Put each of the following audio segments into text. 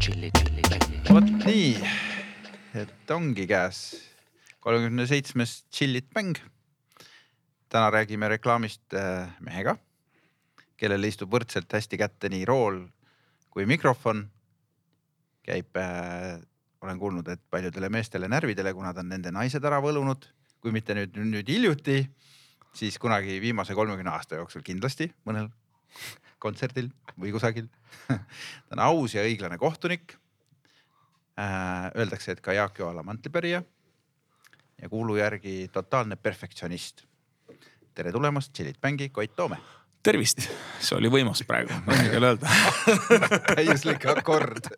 vot nii, et ongi käes kolmekümne seitsmes Chillit mäng. täna räägime reklaamist äh, mehega, kellele istub võrdselt hästi kätte nii rool kui mikrofon. käib äh,, olen kuulnud, et paljudele meestele närvidele, kuna ta on nende naised ära võlunud, kui mitte nüüd, nüüd hiljuti, siis kunagi viimase kolmekümne aasta jooksul kindlasti mõnel kontserdil või kusagil ta on aus ja õiglane kohtunik äh,. Öeldakse, et ka Jaak Joala mantlipärija ja kuulu järgi totaalne perfektsionist. tere tulemast, Chillit Bängi, Koit Toome. tervist, see oli võimas praegu, ma ei oska öelda täiuslik akord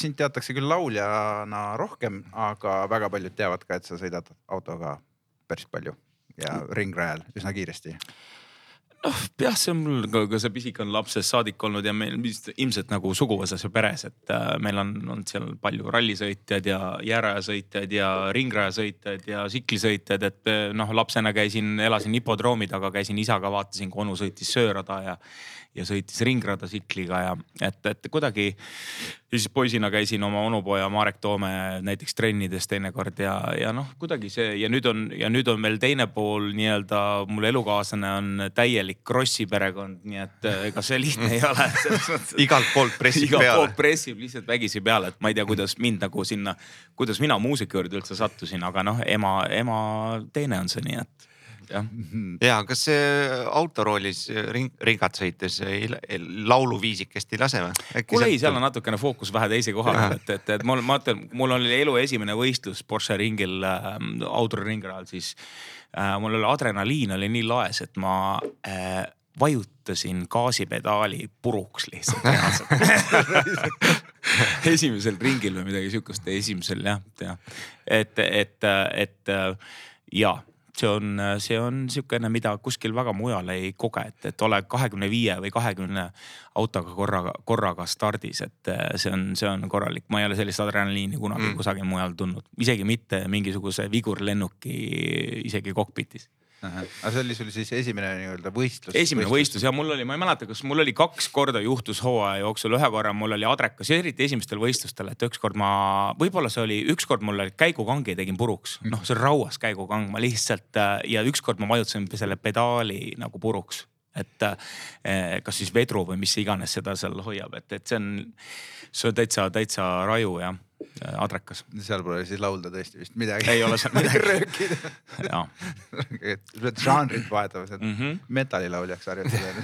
sind teatakse küll lauljana rohkem, aga väga paljud teavad ka, et sa sõidad autoga päris palju ja ringrajal üsna kiiresti noh, jah, see on mul ka, ka see pisik on lapsest saadik olnud ja meil ilmselt nagu suguvõsas ja peres, et äh, meil on olnud seal palju rallisõitjaid ja jäärajasõitjaid ja ringrajasõitjaid ja tsiklisõitjaid, et äh, noh, lapsena käisin, elasin hipodroomi taga, käisin isaga, vaatasin, kui onu sõitis söörada ja ja sõitis ringrada tsikliga ja et, et kuidagi. Ja siis poisina käisin oma onupoja Marek Toome näiteks trennides teinekord ja, ja noh, kuidagi see ja nüüd on ja nüüd on veel teine pool nii-öelda mul elukaaslane on täielik Krossi perekond, nii et äh, ega see lihtne ei ole igalt poolt pressib igalt peale. poolt pressib lihtsalt vägisi peale, et ma ei tea, kuidas mind nagu sinna, kuidas mina muusika juurde üldse sattusin, aga noh, ema, ema teene on see, nii et jah. ja kas see autoroolis ring, ringat sõites lauluviisikest ei lase või? kuule ei, seal on natukene fookus vähe teise koha peal, et, et, et mul, ma ütlen, mul oli elu esimene võistlus Porsche ringil äh, autoringrajal, siis äh, mul oli adrenaliin oli nii laes, et ma äh, vajutasin gaasipedaali puruks lihtsalt esimesel ringil või midagi sihukest, esimesel jah, jah. et, et, et ja see on, see on sihukene, mida kuskil väga mujal ei koge, et, et ole kahekümne viie või kahekümne autoga korraga, korraga stardis, et see on, see on korralik, ma ei ole sellist adrenaliini kunagi mm. kusagil mujal tundnud, isegi mitte mingisuguse vigurlennuki isegi kokpitis aga see oli sul siis esimene nii-öelda võistlus? esimene võistlus, võistlus ja mul oli, ma ei mäleta, kas mul oli kaks korda juhtus hooaja jooksul, ühe korra mul oli adrekas, eriti esimestel võistlustel, et ükskord ma, võib-olla see oli, ükskord mul oli käigukangi tegin puruks, noh, see on rauas käigukang, ma lihtsalt ja ükskord ma vajutasin selle pedaali nagu puruks. Et eh, kas siis vedru või mis iganes seda seal hoiab, et, et see on, see on täitsa, täitsa raju jah adrekas. seal pole siis laulda tõesti vist midagi. ei ole seal midagi röökida. jaa. pead žanrit vahetama, sa oled mm -hmm. metalilauljaks harjutada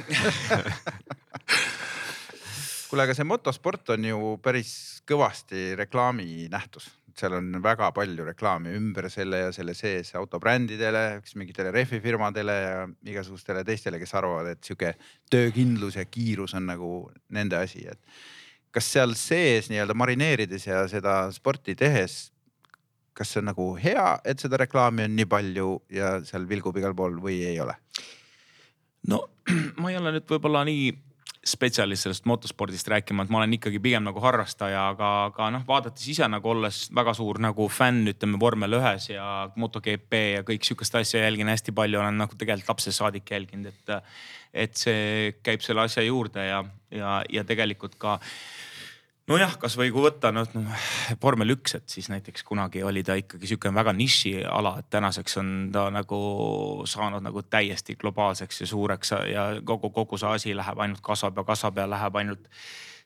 kuule, aga see motosport on ju päris kõvasti reklaaminähtus, seal on väga palju reklaami ümber selle ja selle sees autobrändidele, mingitele rehvifirmadele ja igasugustele teistele, kes arvavad, et sihuke töökindlus ja kiirus on nagu nende asi, et kas seal sees nii-öelda marineerides ja seda sporti tehes, kas see on nagu hea, et seda reklaami on nii palju ja seal vilgub igal pool või ei ole? no ma ei ole nüüd võib-olla nii spetsialist sellest motospordist rääkima, et ma olen ikkagi pigem nagu harrastaja, aga, aga noh, vaadates ise nagu olles väga suur nagu fänn, ütleme vormel ühes ja MotoGP ja kõik sihukest asja jälgin hästi palju, olen nagu tegelikult lapsest saadik jälginud, et. et see käib selle asja juurde ja, ja, ja tegelikult ka nojah, kasvõi kui võtta noh no, vormel üks, et siis näiteks kunagi oli ta ikkagi sihuke väga nišiala, et tänaseks on ta nagu saanud nagu täiesti globaalseks ja suureks ja kogu, kogu see asi läheb ainult kasvab ja kasvab ja läheb ainult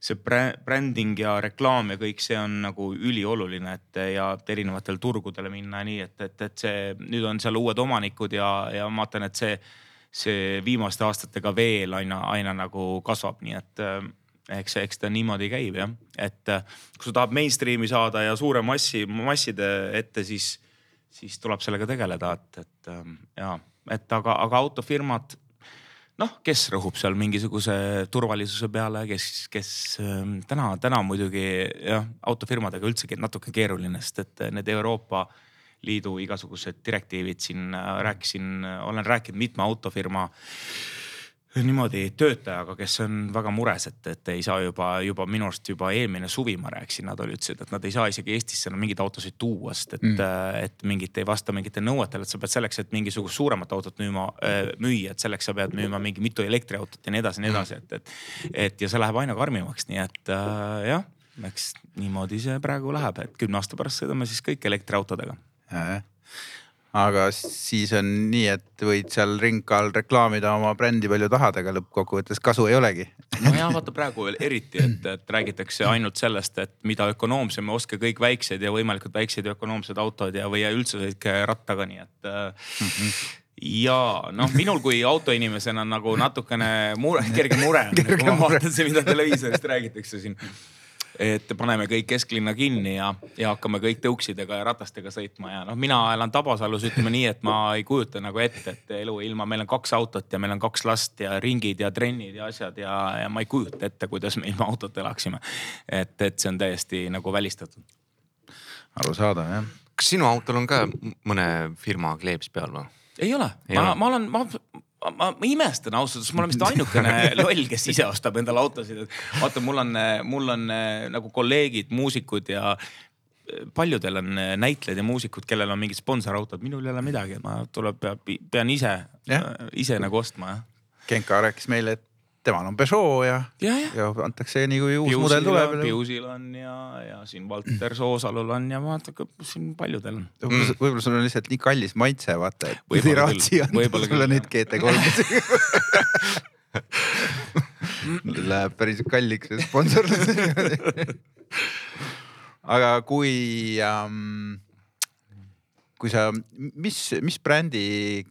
see bränding ja reklaam ja kõik see on nagu ülioluline, et ja erinevatel turgudele minna nii, et, et, et see nüüd on seal uued omanikud ja, ja ma vaatan, et see, see viimaste aastatega veel aina, aina nagu kasvab, nii et eks, eks ta niimoodi käib jah, et äh, kui sa tahad mainstream'i saada ja suure massi, masside ette, siis, siis tuleb sellega tegeleda, et, et ähm, ja, et aga, aga autofirmad noh, kes rõhub seal mingisuguse turvalisuse peale, kes, kes ähm, täna, täna muidugi jah, autofirmadega üldsegi natuke keeruline, sest et need Euroopa Liidu igasugused direktiivid siin äh, rääkisin, olen rääkinud mitme autofirma niimoodi töötajaga, kes on väga mures, et, et ei saa juba, juba minu arust juba eelmine suvi ma rääkisin, nad olid, ütlesid, et nad ei saa isegi Eestisse enam mingeid autosid tuua, sest et mm., et mingit ei vasta mingitele nõuetele, et sa pead selleks, et mingisugust suuremat autot müüma, müüa, et selleks sa pead müüma mingi mitu elektriautot ja nii edasi ja nii edasi, et, et. et ja see läheb aina karmimaks, nii et äh, jah, eks niimoodi see praegu läheb, et kümne aasta pärast sõidame siis kõik elektriautodega aga siis on nii, et võid seal ringkaal reklaamida oma brändi palju tahad, aga lõppkokkuvõttes kasu ei olegi. nojah, vaata praegu veel eriti, et, et räägitakse ainult sellest, et mida ökonoomsem ja ostke kõik väiksed ja võimalikult väiksed ja ökonoomsed autod ja, või üldse sõitke rattaga, nii et mm. -hmm ja noh, minul kui autoinimesena nagu natukene mure, kerge mure on, kui ma vaatan see, mida televiisorist räägitakse siin et paneme kõik kesklinna kinni ja, ja hakkame kõik tõuksidega ja ratastega sõitma ja noh, mina elan Tabasalus, ütleme nii, et ma ei kujuta nagu ette, et elu ilma, meil on kaks autot ja meil on kaks last ja ringid ja trennid ja asjad ja, ja ma ei kujuta ette, kuidas me ilma autota elaksime. et, et see on täiesti nagu välistatud. arusaadav jah. kas sinu autol on ka mõne firma kleeps peal või? ei ole, ma, ma olen, ma ma, ma imestan ausalt öeldes, ma olen vist ainukene loll, kes ise ostab endale autosid, et vaata, mul on, mul on nagu kolleegid, muusikud ja paljudel on näitlejad ja muusikud, kellel on mingid sponsorautod, minul ei ole midagi, ma tuleb, pean ise, ise nagu ostma jah. Genka rääkis meile, et temal on Peugeot ja, ja, ja. ja antakse nii kui uus Piusil mudel tuleb. Piusil on ja, ja siin Valter Soosalul on ja vaata siin paljudel on. võib-olla mm. võib sul on lihtsalt nii kallis maitse, vaata, ei raatsi anda sulle neid GT3-sid Läheb päris kalliks see sponsorlus aga kui ähm, kui sa, mis, mis brändi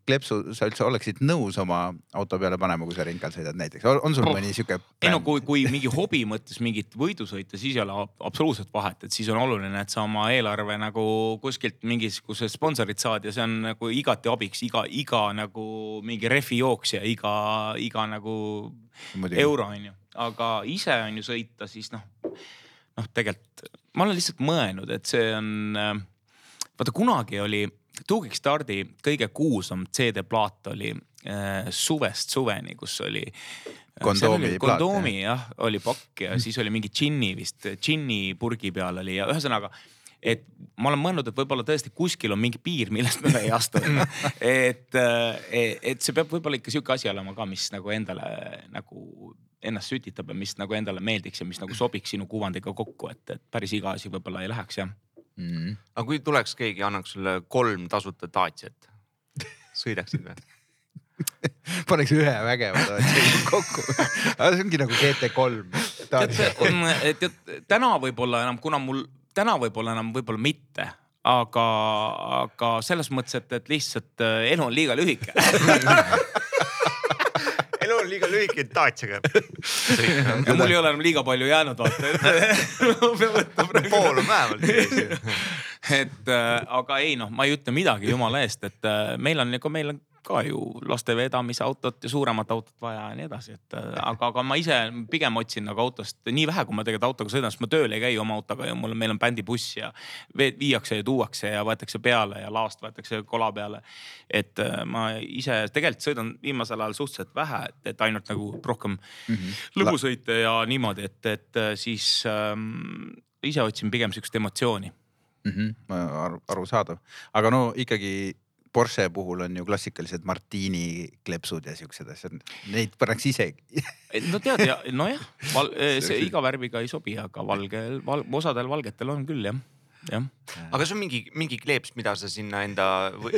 kleepsu sa üldse oleksid nõus oma auto peale panema, kui sa ringkal sõidad näiteks, on sul mõni sihuke? ei no kui, kui mingi hobi mõttes mingit võidusõita, siis ei ole absoluutselt vahet, et siis on oluline, et sa oma eelarve nagu kuskilt mingisugused sponsorid saad ja see on nagu igati abiks, iga, iga nagu mingi refi jooksja, iga, iga nagu Muidugi. euro on ju. aga ise on ju sõita, siis noh, noh, tegelikult ma olen lihtsalt mõelnud, et see on äh, vaata kunagi oli Tuugik Stardi kõige kuulsam CD-plaat oli äh, suvest suveni, kus oli äh, kondoomi plaat. kondoomi jah, oli pakk ja siis oli mingi džinni vist, džinni purgi peal oli ja ühesõnaga et ma olen mõelnud, et võib-olla tõesti kuskil on mingi piir, millest me ei astu et, äh, et see peab võib-olla ikka sihuke asi olema ka, mis nagu endale nagu ennast sütitab ja mis nagu endale meeldiks ja mis nagu sobiks sinu kuvandiga kokku, et, et päris iga asi võib-olla ei läheks jah mm. -hmm. aga kui tuleks keegi, annaks sulle kolm tasuta Daciat, sõidaksid või paneks ühe vägeva Dacia kokku aga see ongi nagu GT3. et, et täna võib-olla enam, kuna mul täna võib-olla enam, võib-olla mitte aga, aga selles mõttes, et, et lihtsalt äh, elu on liiga lühike on liiga lühike, Daciaga. ja mul ei ole enam liiga palju jäänud vaata, pool on vähemalt et äh, aga ei noh, ma ei ütle midagi jumala eest, et äh, meil on, ega meil on ka ju laste vedamise autot ja suuremat autot vaja ja nii edasi, et äh, aga, aga ma ise pigem otsin nagu autost nii vähe, kui ma tegelikult autoga sõidan, sest ma tööl ei käi oma autoga ju, mul, meil on bändibuss ja viiakse ja tuuakse ja võetakse peale ja laost võetakse kola peale. et äh, ma ise tegelikult sõidan viimasel ajal suhteliselt vähe, et, et ainult nagu rohkem mm -hmm. lõbusõite ja niimoodi, et, et äh, siis ähm, ise otsin pigem sihukest emotsiooni mm. -hmm, aru, arusaadav, aga no ikkagi Porsche puhul on ju klassikalised Martini kleepsud ja siuksed asjad, neid pannakse isegi no tead ja nojah, see iga värviga ei sobi, aga valgel val,, osadel valgetel on küll jah, jah. aga kas on mingi, mingi kleeps, mida sa sinna enda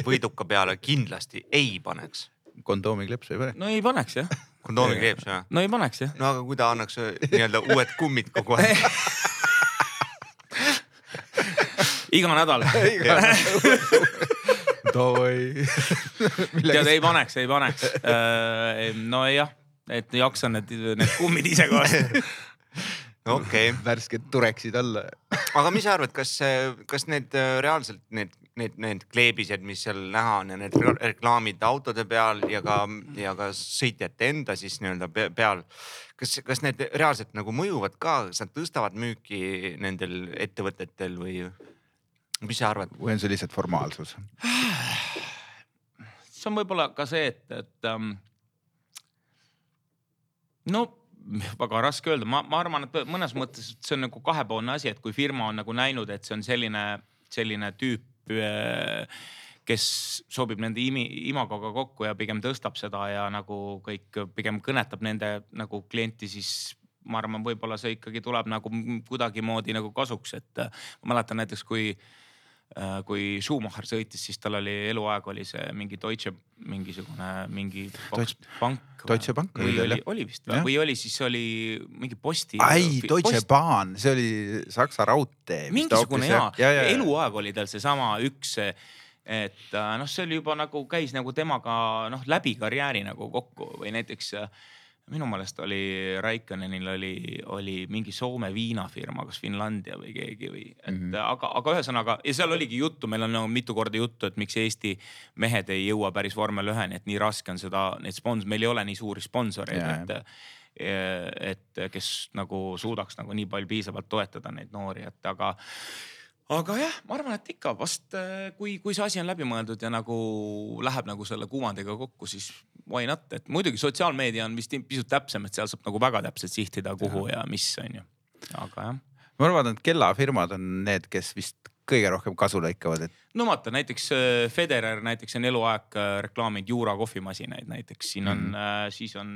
võiduka peale kindlasti ei paneks? kondoomi kleepsu ei pane? no ei paneks jah. kondoomi kleeps jah? no ei paneks jah. no aga kui ta annaks nii-öelda uued kummid kogu aeg iga nädal davai tead, ei paneks, ei paneks. Äh, nojah, et jaksan need, need kummid ise ka osta okei okay.. värsked tureksid alla. aga mis sa arvad, kas, kas need äh, reaalselt need, need, need kleebised, mis seal näha on ja need reklaamid autode peal ja ka, ja ka sõitjate enda siis nii-öelda peal. kas, kas need reaalselt nagu mõjuvad ka, kas nad tõstavad müüki nendel ettevõtetel või? Mis sa arvad? või on see lihtsalt formaalsus? see on võib-olla ka see, et, et ähm, no väga raske öelda, ma, ma arvan, et mõnes mõttes see on nagu kahepoolne asi, et kui firma on nagu näinud, et see on selline, selline tüüp, kes sobib nende imi, imagoga kokku ja pigem tõstab seda ja nagu kõik pigem kõnetab nende nagu klienti, siis ma arvan, võib-olla see ikkagi tuleb nagu kuidagimoodi nagu kasuks, et ma mäletan näiteks, kui Äh, kui Schumacher sõitis, siis tal oli eluaeg oli see mingi Deutsche mingisugune mingi Deutsche, pank. Deutsche Bank või oli, oli vist või, või oli siis oli mingi posti. ai, Deutsche post... Bahn, see oli Saksa raudtee. mingisugune ja, ja, ja, ja, eluaeg oli tal seesama üks et äh, noh, see oli juba nagu käis nagu temaga noh läbi karjääri nagu kokku või näiteks äh, minu meelest oli Raikkönenil oli, oli mingi Soome viinafirma, kas Finlandia või keegi või, et mm -hmm. aga, aga ühesõnaga ja seal oligi juttu, meil on nagu mitu korda juttu, et miks Eesti mehed ei jõua päris vormel üheni, et nii raske on seda, neid spons-, meil ei ole nii suuri sponsoreid, et et kes nagu suudaks nagu nii palju piisavalt toetada neid noori, et aga aga jah, ma arvan, et ikka vast kui, kui see asi on läbimõeldud ja nagu läheb nagu selle kuvandiga kokku, siis why not, et muidugi sotsiaalmeedia on vist pisut täpsem, et seal saab nagu väga täpselt sihtida, kuhu ja, ja mis on ju, aga jah. ma arvan, et kellafirmad on need, kes vist kõige rohkem kasu lõikavad, et. no vaata näiteks äh, Federer näiteks on eluaeg äh, reklaaminud Juura kohvimasinaid näiteks, siin on mm, -hmm. siis on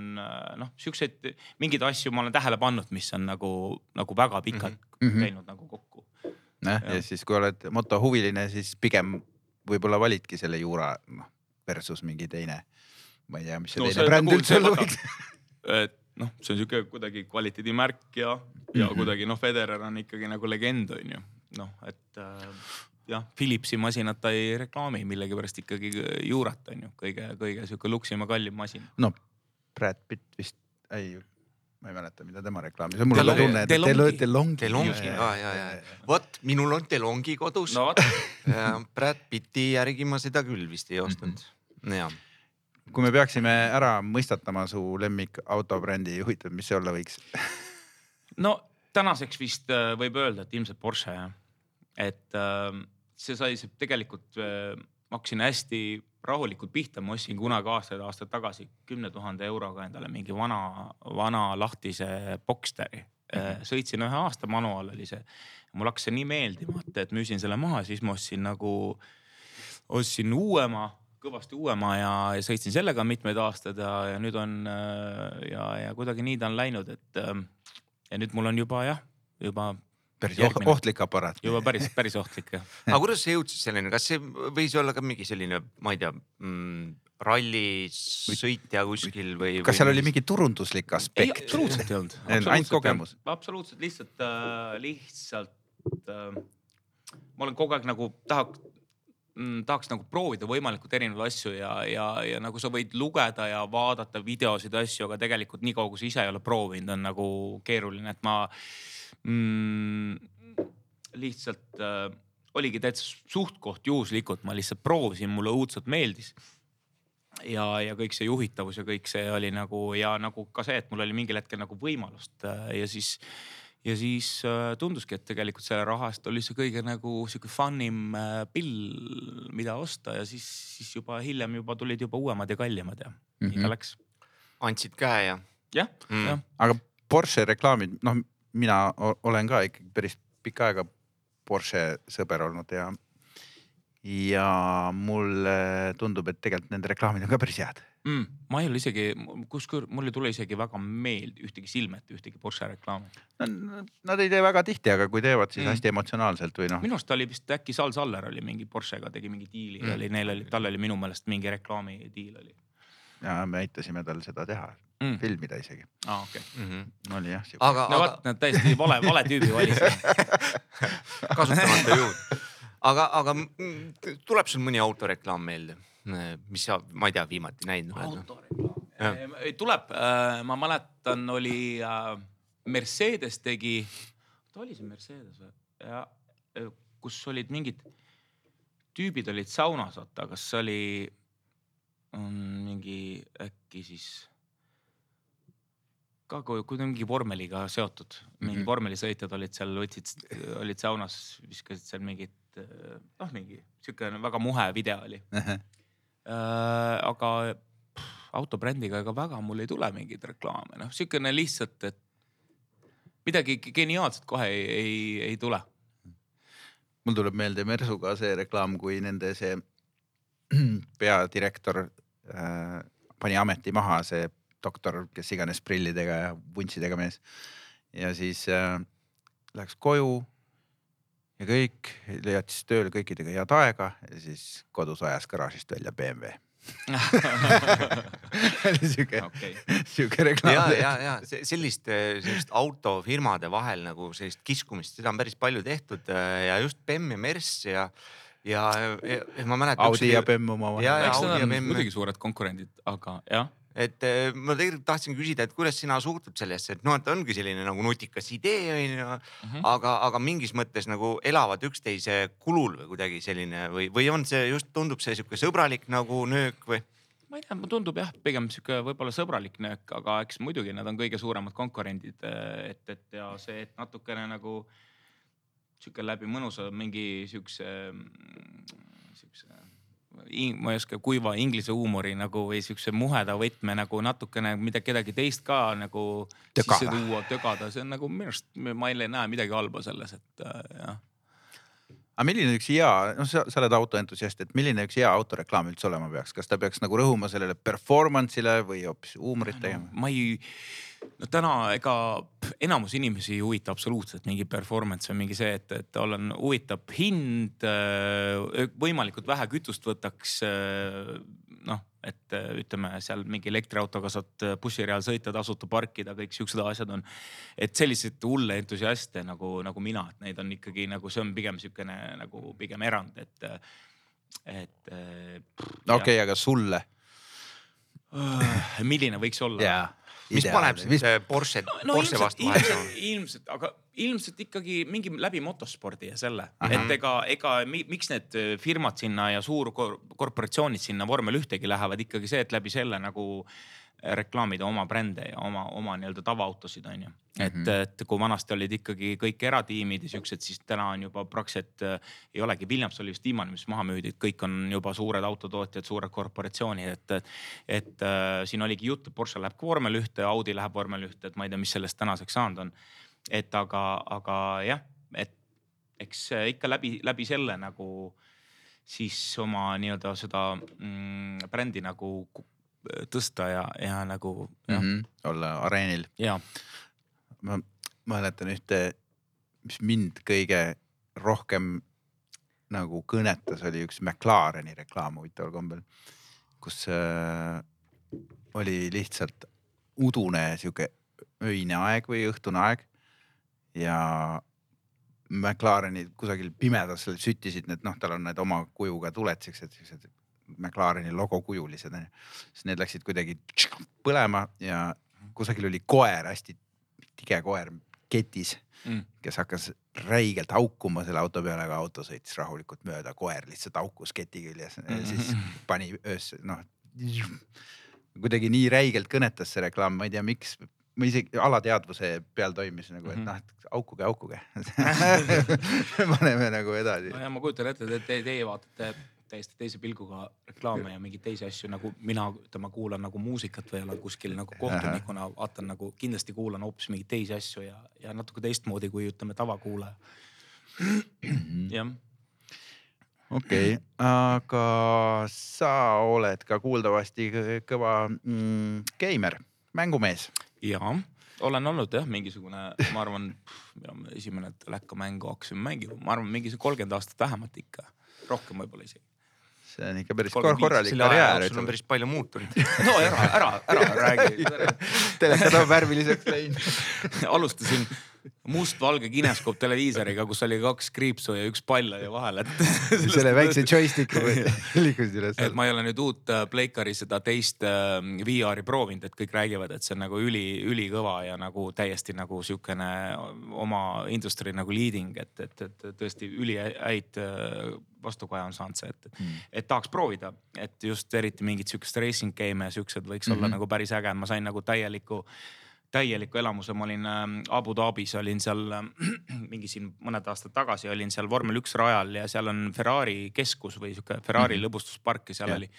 noh, siukseid mingeid asju ma olen tähele pannud, mis on nagu, nagu väga pikalt mm -hmm. käinud nagu kokku. jah, ja siis kui oled motohuviline, siis pigem võib-olla validki selle Juura noh versus mingi teine ma ei tea, mis see no, teine bränd nagu, üldse olla võiks. et noh, see on sihuke kuidagi kvaliteedimärk ja, ja mm -hmm. kuidagi noh, Federer on ikkagi nagu legend on ju, noh, et äh, jah, Philipsi masinat ta ei reklaami millegipärast ikkagi juurat on ju, kõige, kõige sihuke luksim ja kallim masin. no Brad Pitt vist, ei ma ei mäleta, mida tema reklaamis, mul on tunne, et Delongi. Delongi, Delongi, ja, ja, ja, vot minul on Delongi kodus no,. Brad Pitti järgi ma seda küll vist ei ostnud mm, -hmm. jah kui me peaksime ära mõistatama su lemmik autobrändi, huvitav, mis see olla võiks no tänaseks vist äh, võib öelda, et ilmselt Porsche jah. et äh, see sai see tegelikult äh,, ma hakkasin hästi rahulikult pihta, ma ostsin kunagi aastaid, aastaid tagasi kümne tuhande euroga endale mingi vana, vana lahtise Boxsteri äh,. sõitsin ühe aasta, manuaal oli see. mul hakkas see nii meeldima, et, et müüsin selle maha, siis ma ostsin nagu, ostsin uuema kõvasti uuema ja, ja sõitsin sellega mitmeid aastaid ja, ja nüüd on äh, ja, ja kuidagi nii ta on läinud, et ähm, ja nüüd mul on juba jah, juba päris järgmine. ohtlik aparaat. juba päris, päris ohtlik jah. aga kuidas sa jõudsid selleni, kas see võis olla ka mingi selline, ma ei tea mm, rallisõitja kuskil või? kas seal oli mingi turunduslik aspekt? absoluutselt ei olnud. ainult kogemus? absoluutselt lihtsalt äh,, lihtsalt äh, ma olen kogu aeg nagu tahaks tahaks nagu proovida võimalikult erinevaid asju ja, ja, ja nagu sa võid lugeda ja vaadata videosid ja asju, aga tegelikult niikaua kui sa ise ei ole proovinud, on nagu keeruline, et ma mm, lihtsalt äh, oligi täitsa suht-koht juhuslikult, ma lihtsalt proovisin, mulle õudselt meeldis. Ja, ja kõik see juhitavus ja kõik see oli nagu ja nagu ka see, et mul oli mingil hetkel nagu võimalust äh, ja siis ja siis äh, tunduski, et tegelikult selle raha eest oli see kõige nagu sihuke fun im äh, pill, mida osta ja siis, siis juba hiljem juba tulid juba uuemad ja kallimad ja mm -hmm. nii ta läks. andsid käe ja? jah mm., jah. aga Porsche reklaamid, noh, mina olen ka ikkagi päris pikka aega Porsche sõber olnud ja ja mulle tundub, et tegelikult nende reklaamid on ka päris head mm,. ma ei ole isegi, kuskil mul ei tule isegi väga meelde ühtegi silme ette ühtegi Porsche reklaami no,. Nad ei tee väga tihti, aga kui teevad, siis mm. hästi emotsionaalselt või noh. minu arust oli vist äkki Sal Saller oli mingi Porschega tegi mingi diili mm. oli, neil oli, tal oli minu meelest mingi reklaamidiil oli. ja me aitasime tal seda teha mm., filmida isegi. aa ah, okei okay. mm. -hmm. oli jah. aga, no vot, nad täiesti vale, vale tüübi valisid kasutamata jõud aga, aga tuleb sul mõni autoreklaam meelde, mis sa, ma ei tea, viimati näinud oled? autoreklaam, tuleb, äh, ma mäletan, oli äh, Mercedes tegi, oota oli see Mercedes või? ja äh, kus olid mingid tüübid olid saunas, oota, kas see oli mm, mingi äkki siis ka kui, kui mingi vormeliga seotud, mingi mm -hmm. vormelisõitjad olid seal, võtsid, olid saunas, viskasid seal mingit noh, mingi sihuke väga muhe video oli uh. -huh. Uh, aga, autobrändiga ega väga mul ei tule mingeid reklaame, noh sihukene lihtsalt, et midagi geniaalset kohe ei, ei, ei tule. mul tuleb meelde Mersuga see reklaam, kui nende see peadirektor äh, pani ameti maha, see doktor, kes iganes prillidega ja vuntsidega mees. ja siis äh, läks koju ja kõik, jättis tööle kõikidega head aega ja siis kodus ajas garaažist välja BMW oli siuke okei, siuke reklaam. ja, ja, ja sellist, sellist autofirmade vahel nagu sellist kiskumist, seda on päris palju tehtud äh, ja just BEM ja Merss ja, ja, ja, ja ma mäletan. Audi ja BEM omavahel. Muidugi suured konkurendid, aga jah et eh, ma tegelikult tahtsin küsida, et kuidas sina suhtud sellesse, et noh, et ongi selline nagu nutikas idee on ju, Mhm. aga, aga mingis mõttes nagu elavad üksteise kulul või kuidagi selline või, või on see just, tundub see sihuke sõbralik nagu nöök või? ma ei tea, mulle tundub jah, pigem sihuke võib-olla sõbralik nöök, aga eks muidugi nad on kõige suuremad konkurendid, et, et ja see, et natukene nagu sihuke läbi mõnusa mingi siukse, siukse ma ei oska, kuiva inglise huumori nagu või siukse muheda võtme nagu natukene mida kedagi teist ka nagu Tögada. sisse tuua, tögada, see on nagu minu arust, ma ei näe midagi halba selles, et äh, jah. aga milline üks hea, noh, sa, sa oled autoentusiast, et milline üks hea autoreklaam üldse olema peaks, kas ta peaks nagu rõhuma sellele performance'ile või hoopis huumorit tegema? ma ei, no täna ega enamus inimesi ei huvita absoluutselt mingi performance või mingi see, et, et tal on, huvitab hind, võimalikult vähe kütust võtaks. noh, et ütleme seal mingi elektriautoga saad bussireal sõita, tasuta parkida, kõik siuksed asjad on. et selliseid hulle entusiaste nagu, nagu mina, et neid on ikkagi nagu see on pigem siukene nagu pigem erand, et, et. okei okay,, aga sulle? milline võiks olla? jaa. Mis paneb mis... Porsche, Porsche vastu vahetama? ilmselt, aga ilmselt ikkagi mingi läbi motospordi ja selle, Ahah. et ega, ega mi, miks need firmad sinna ja suurkorporatsioonid sinna vormel ühtegi lähevad ikkagi see, et läbi selle nagu reklaamida oma brände ja oma, oma nii-öelda tavaautosid on ju. et mm. -hmm. et kui vanasti olid ikkagi kõik eratiimid ja siuksed, siis täna on juba praktiliselt äh, ei olegi, Williams oli vist viimane, mis maha müüdi, et kõik on juba suured autotootjad, suured korporatsioonid, et. et äh, siin oligi jutt, et Porsche läheb vormel ühte, Audi läheb vormel ühte, et ma ei tea, mis sellest tänaseks saanud on. et aga, aga jah, et eks äh, ikka läbi, läbi selle nagu siis oma nii-öelda seda mm, brändi nagu tõsta ja, ja nagu mm, mm, -hmm. olla areenil. ma mäletan ühte, mis mind kõige rohkem nagu kõnetas, oli üks McLareni reklaam huvitaval kombel, kus äh, oli lihtsalt udune sihuke öine aeg või õhtune aeg ja McLarenid kusagil pimedas süttisid need, noh, tal on need oma kujuga tuled, siuksed, siuksed McLareni logo kujulised onju. siis need läksid kuidagi põlema ja kusagil oli koer, hästi tige koer ketis, mm. kes hakkas räigelt haukuma selle auto peale, aga auto sõitis rahulikult mööda, koer lihtsalt haukus keti küljes ja siis pani öösel noh. kuidagi nii räigelt kõnetas see reklaam, ma ei tea, miks, ma isegi alateadvuse peal toimis nagu, et Mhm. noh, et aukuge, aukuge paneme nagu edasi no ja ma kujutan ette, et te, teie vaatate täiesti teise pilguga reklaame ja mingeid teisi asju nagu mina, ütleme, kuulan nagu muusikat või olen kuskil nagu kohtunikuna vaatan nagu kindlasti kuulan hoopis mingeid teisi asju ja, ja natuke teistmoodi kui ütleme tavakuulaja. jah, okei okay., aga sa oled ka kuuldavasti kõ- kõva mm, geimer, mängumees. ja olen olnud jah, mingisugune, ma arvan, esimene läkkamängu hakkasime mängima, ma arvan, mingi kolmkümmend aastat vähemalt ikka, rohkem võib-olla isegi. See on ikka päris viis, korralik karjäär jooksul on. päris palju muutunud. no ära, ära, ära räägi. telekad on värviliseks läinud. alustasin mustvalge kineskoop televiisoriga, kus oli kaks kriipsu ja üks pall oli vahel, et. selle väikse joystick'i liikusid üles. et ma ei ole nüüd uut äh, Pleikari seda teist äh, VR-i proovinud, et kõik räägivad, et see on nagu üli, ülikõva ja nagu täiesti nagu sihukene oma industry nagu leading, et, et, et tõesti ülihäid äh, vastukaja on saanud see, et, Mm. et tahaks proovida, et just eriti mingit sihukest racing game'e ja siuksed võiks mm -hmm. olla Mhm. nagu päris äge, ma sain nagu täieliku täieliku elamuse, ma olin äh, Abu Dhabis, olin seal äh, mingi siin mõned aastad tagasi olin seal vormel üks rajal ja seal on Ferrari keskus või sihuke Ferrari mm -hmm. lõbustuspark ja seal Jah. oli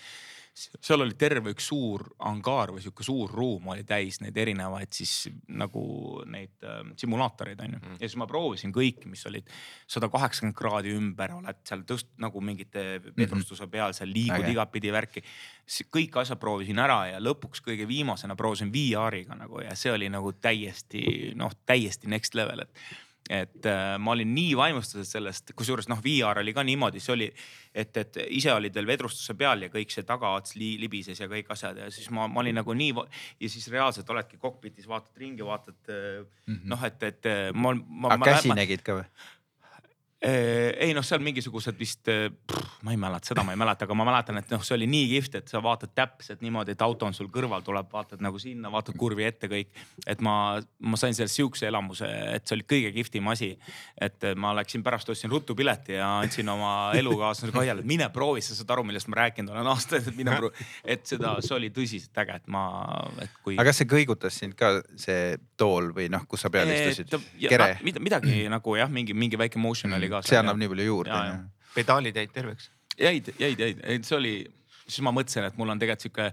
seal oli terve üks suur angaar või sihuke suur ruum oli täis neid erinevaid siis nagu neid äh, simulaatoreid on ju Mm. ja siis ma proovisin kõiki, mis olid sada kaheksakümmend kraadi ümber, oled seal tõst- nagu mingite vedrustuse peal seal liigud Äge. igatpidi värki. kõik asjad proovisin ära ja lõpuks kõige viimasena proovisin VR-iga nagu ja see oli nagu täiesti noh, täiesti next level, et et äh, ma olin nii vaimustatud sellest, kusjuures noh, VR oli ka niimoodi, see oli, et, et ise olid veel vedrustuse peal ja kõik see tagaots li, libises ja kõik asjad ja siis ma, ma olin nagu nii ja siis reaalselt oledki kokpitis, vaatad ringi, vaatad mm -hmm. noh, et, et äh, ma, ma. aga käsi nägid ka või? Eh, ei noh, seal mingisugused vist, ma ei mäleta, seda ma ei mäleta, aga ma mäletan, et noh, see oli nii kihvt, et sa vaatad täpselt niimoodi, et auto on sul kõrval, tuleb, vaatad nagu sinna, vaatad kurvi ette kõik. et ma, ma sain sellest sihukese elamuse, et see oli kõige kihvtim asi. et ma läksin pärast, ostsin rutupileti ja andsin oma elukaaslasele Kaljale, et mine proovi, sa saad aru, millest ma rääkinud olen aastaid, et mine proovi. et seda, see oli tõsiselt äge, et ma, et kui. aga kas see kõigutas sind ka see tool või noh, kus sa peal istusid? Kere? midagi nagu jah, mingi, mingi väike motion oli ka. See annab nii palju juurde. Pedaalid jäid terveks. jäid, jäid, jäid, jäid, see oli, siis ma mõtlesin, et mul on tegelikult sihuke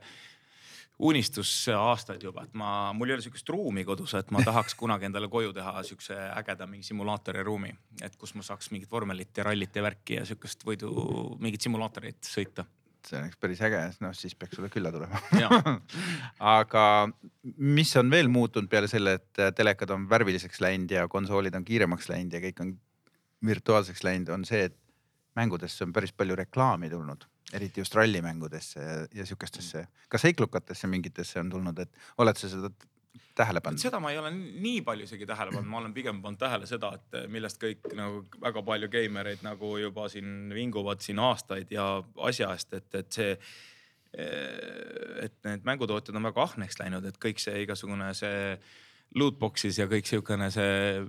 unistus aastaid juba, et ma, mul ei ole sihukest ruumi kodus, et ma tahaks kunagi endale koju teha sihukese ägeda mingi simulaatori ruumi, et kus ma saaks mingit vormelit ja rallit ja värki ja sihukest võidu, mingit simulaatorit sõita. see oleks päris äge, noh siis peaks sulle külla tulema aga mis on veel muutunud peale selle, et telekad on värviliseks läinud ja konsoolid on kiiremaks läinud ja kõik on virtuaalseks läinud, on see, et mängudesse on päris palju reklaami tulnud, eriti just rallimängudesse ja, ja sihukestesse, ka seiklukatesse mingitesse on tulnud, et oled sa seda tähele pannud? seda ma ei ole nii palju isegi tähele pannud, ma olen pigem pannud tähele seda, et millest kõik nagu väga palju geimereid nagu juba siin vinguvad siin aastaid ja asja eest, et, et see. et need mängutootjad on väga ahneks läinud, et kõik see igasugune see lootbox'is ja kõik sihukene see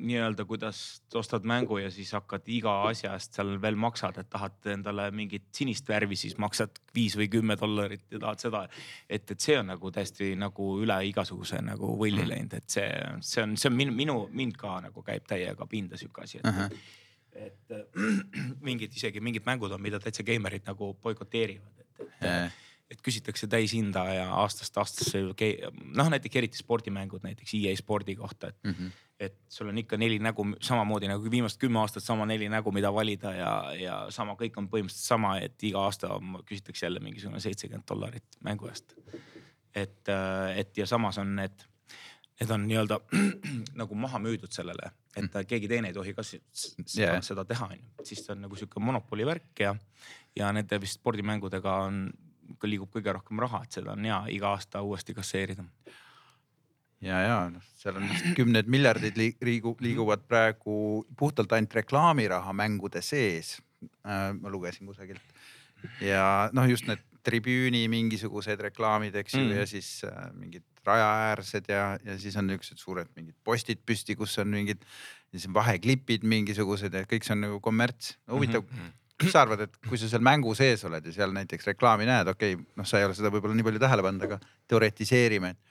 nii-öelda, kuidas ostad mängu ja siis hakkad iga asja eest seal veel maksad, et tahad endale mingit sinist värvi, siis maksad viis või kümme dollarit ja tahad seda. et, et see on nagu täiesti nagu üle igasuguse nagu võlli läinud, et see, see on, see on minu, minu, mind ka nagu käib täiega pinda sihuke asi, et uh. -huh et mingid isegi mingid mängud on, mida täitsa geimerid nagu boikoteerivad, et, et Yeah. Et küsitakse täishinda ja aastast aastasse noh, näiteks eriti spordimängud näiteks EA spordi kohta, et mm, -hmm. et sul on ikka neli nägu samamoodi nagu viimased kümme aastat sama neli nägu, mida valida ja, ja sama, kõik on põhimõtteliselt sama, et iga aasta küsitakse jälle mingisugune seitsekümmend dollarit mängu eest. et, et ja samas on need, need on nii-öelda nagu maha müüdud sellele, et keegi teine ei tohi ka seda, Yeah. seda teha, on ju, siis ta on nagu sihuke monopoli värk ja, ja nende vist spordimängudega on liigub kõige rohkem raha, et seda on hea iga aasta uuesti kasseerida. ja, ja noh, seal on kümned miljardid liigu, liiguvad praegu puhtalt ainult reklaamiraha mängude sees äh,. ma lugesin kusagilt ja noh, just need tribüüni mingisugused reklaamid, eks ju mm., ja siis äh, mingid rajaäärsed ja, ja siis on niisugused suured mingid postid püsti, kus on mingid siis vaheklipid mingisugused ja kõik see on nagu kommerts huvitav mm, -hmm. Mis sa arvad, et kui sa seal mängu sees oled ja seal näiteks reklaami näed, okei okay,, noh, sa ei ole seda võib-olla nii palju tähele pannud, aga teoretiseerime, et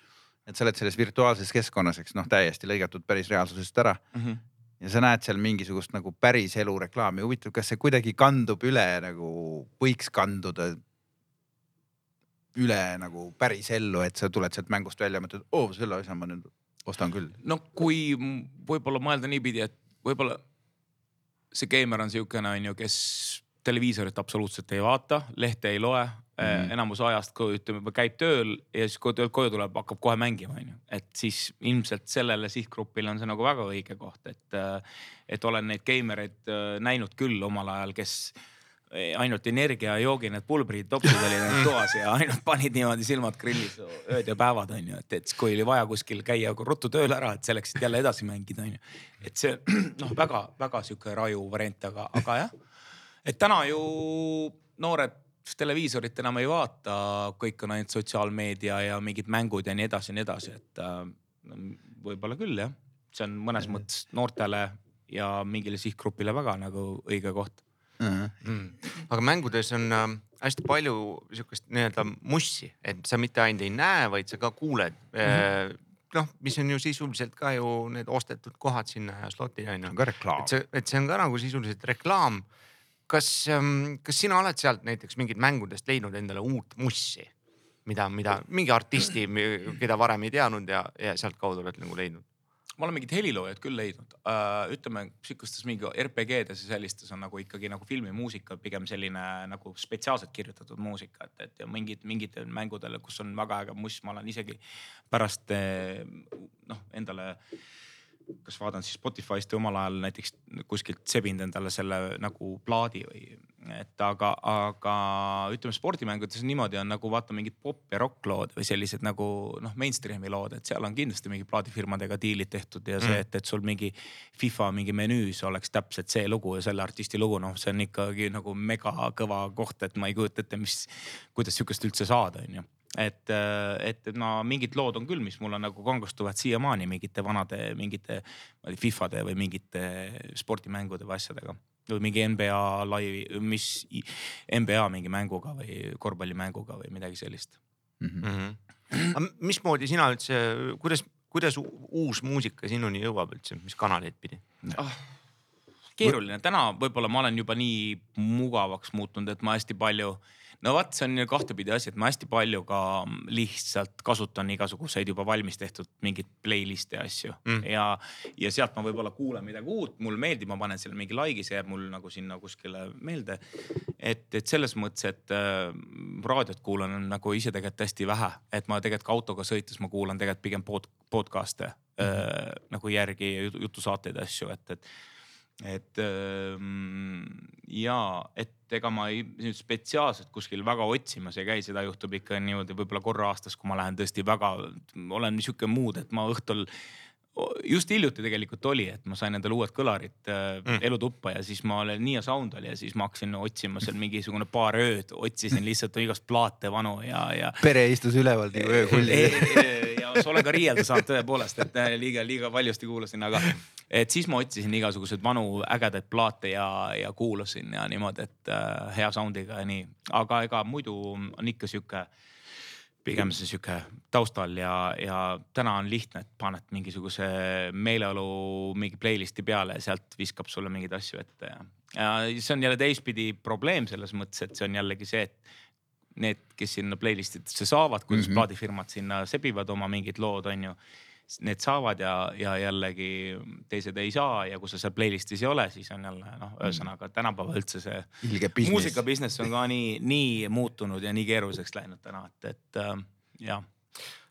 et sa oled selles virtuaalses keskkonnas, eks noh, täiesti lõigatud päris reaalsusest ära mm. -hmm. ja sa näed seal mingisugust nagu päris elu reklaami, huvitav, kas see kuidagi kandub üle nagu, võiks kanduda üle nagu päris ellu, et sa tuled sealt mängust välja ja mõtled, oo selle asja ma nüüd ostan küll. no kui võib-olla mõelda niipidi, et võib-olla see geimer on siukene, on ju, kes televiisorit absoluutselt ei vaata, lehte ei loe mm. -hmm. enamus ajast, kui ütleme, käib tööl ja siis kui töölt koju tuleb, hakkab kohe mängima, onju. et siis ilmselt sellele sihtgrupile on see nagu väga õige koht, et, et olen neid geimereid näinud küll omal ajal, kes ainult energiajoogi need pulbrid, topsid olid ainult toas ja ainult panid niimoodi silmad grillis ööd ja päevad onju, et, et kui oli vaja kuskil käia ruttu tööle ära, et selleks, et jälle edasi mängida onju. et see noh, väga-väga sihuke raju variant, aga, aga jah. et täna ju noored televiisorit enam ei vaata, kõik on ainult sotsiaalmeedia ja mingid mängud ja nii edasi ja nii edasi, et äh, võib-olla küll jah, see on mõnes mõttes noortele ja mingile sihtgrupile väga nagu õige koht. Mm. aga mängudes on äh, hästi palju sihukest nii-öelda mussi, et sa mitte ainult ei näe, vaid sa ka kuuled mm. -hmm. noh, mis on ju sisuliselt ka ju need ostetud kohad sinna ja slotid on ju. ka reklaam. et see, et see on ka nagu sisuliselt reklaam kas, kas sina oled sealt näiteks mingit mängudest leidnud endale uut mussi? mida, mida mingi artisti, keda varem ei teadnud ja, ja sealtkaudu oled nagu leidnud? Ma olen mingit heliloojat küll leidnud. Uh,, ütleme sihukestes mingi RPG-des ja sellistes on nagu ikkagi nagu filmimuusika pigem selline nagu spetsiaalselt kirjutatud muusika, et, et ja mingid, mingitel mängudel, kus on väga äge muss, ma olen isegi pärast eh, noh, endale kas vaatan siis Spotify'st või omal ajal näiteks kuskilt sebinud endale selle nagu plaadi või et aga, aga ütleme spordimängudes niimoodi on nagu vaata mingid pop ja rock lood või sellised nagu noh, mainstream'i lood, et seal on kindlasti mingi plaadifirmadega diilid tehtud ja see, mm. et, et sul mingi FIFA mingi menüüs oleks täpselt see lugu ja selle artisti lugu, noh, see on ikkagi nagu mega kõva koht, et ma ei kujuta ette, mis, kuidas sihukest üldse saada, onju et, et no mingid lood on küll, mis mulle nagu kangustuvad siiamaani mingite vanade, mingite Fifade või mingite spordimängude või asjadega. või mingi NBA laivi, mis NBA mingi mänguga või korvpallimänguga või midagi sellist mm. -hmm. aga mismoodi sina üldse, kuidas, kuidas uus muusika sinuni jõuab üldse, mis kanaleid pidi ah.? keeruline, täna võib-olla ma olen juba nii mugavaks muutunud, et ma hästi palju äh, no vot, see on kahtepidi asi, et ma hästi palju ka lihtsalt kasutan igasuguseid juba valmis tehtud mingeid playlist'e ja asju mm. ja, ja sealt ma võib-olla kuulan midagi uut, mulle meeldib, ma panen selle mingi like'i, see jääb mul nagu sinna kuskile meelde. et, et selles mõttes, et äh, raadiot kuulan nagu ise tegelikult hästi vähe, et ma tegelikult ka autoga sõites ma kuulan tegelikult pigem pod, podcast'e mm -hmm. äh, nagu järgi jutusaateid ja asju, et, et et ähm, ja, et ega ma ei nüüd spetsiaalselt kuskil väga otsimas ei käi, seda juhtub ikka niimoodi võib-olla korra aastas, kui ma lähen tõesti väga, olen sihuke mood, et ma õhtul just hiljuti tegelikult oli, et ma sain endale uued kõlarid äh, mm. elutuppa ja siis ma olen Nia Sound oli ja siis ma hakkasin otsima seal mingisugune paar ööd, otsisin lihtsalt igast plaate vanu ja, ja. pere istus üleval nagu öökullidel ja olen ka riielda saanud tõepoolest, et äh, liiga, liiga valjusti kuulasin, aga et siis ma otsisin igasuguseid vanu ägedaid plaate ja, ja kuulasin ja niimoodi, et äh, hea sound'iga ja nii, aga ega muidu on ikka sihuke pigem see sihuke taustal ja, ja täna on lihtne, et paned mingisuguse meeleolu mingi playlist'i peale ja sealt viskab sulle mingeid asju ette ja. ja see on jälle teistpidi probleem selles mõttes, et see on jällegi see, et need, kes sinna playlist idesse saavad, kuidas mm -hmm. plaadifirmad sinna sebivad oma mingid lood, on ju. Need saavad ja, ja jällegi teised ei saa ja kui sa seal playlist'is ei ole, siis on jälle noh, ühesõnaga tänapäeval üldse see muusika business on ka nii, nii muutunud ja nii keeruliseks läinud täna, et, et äh, jah.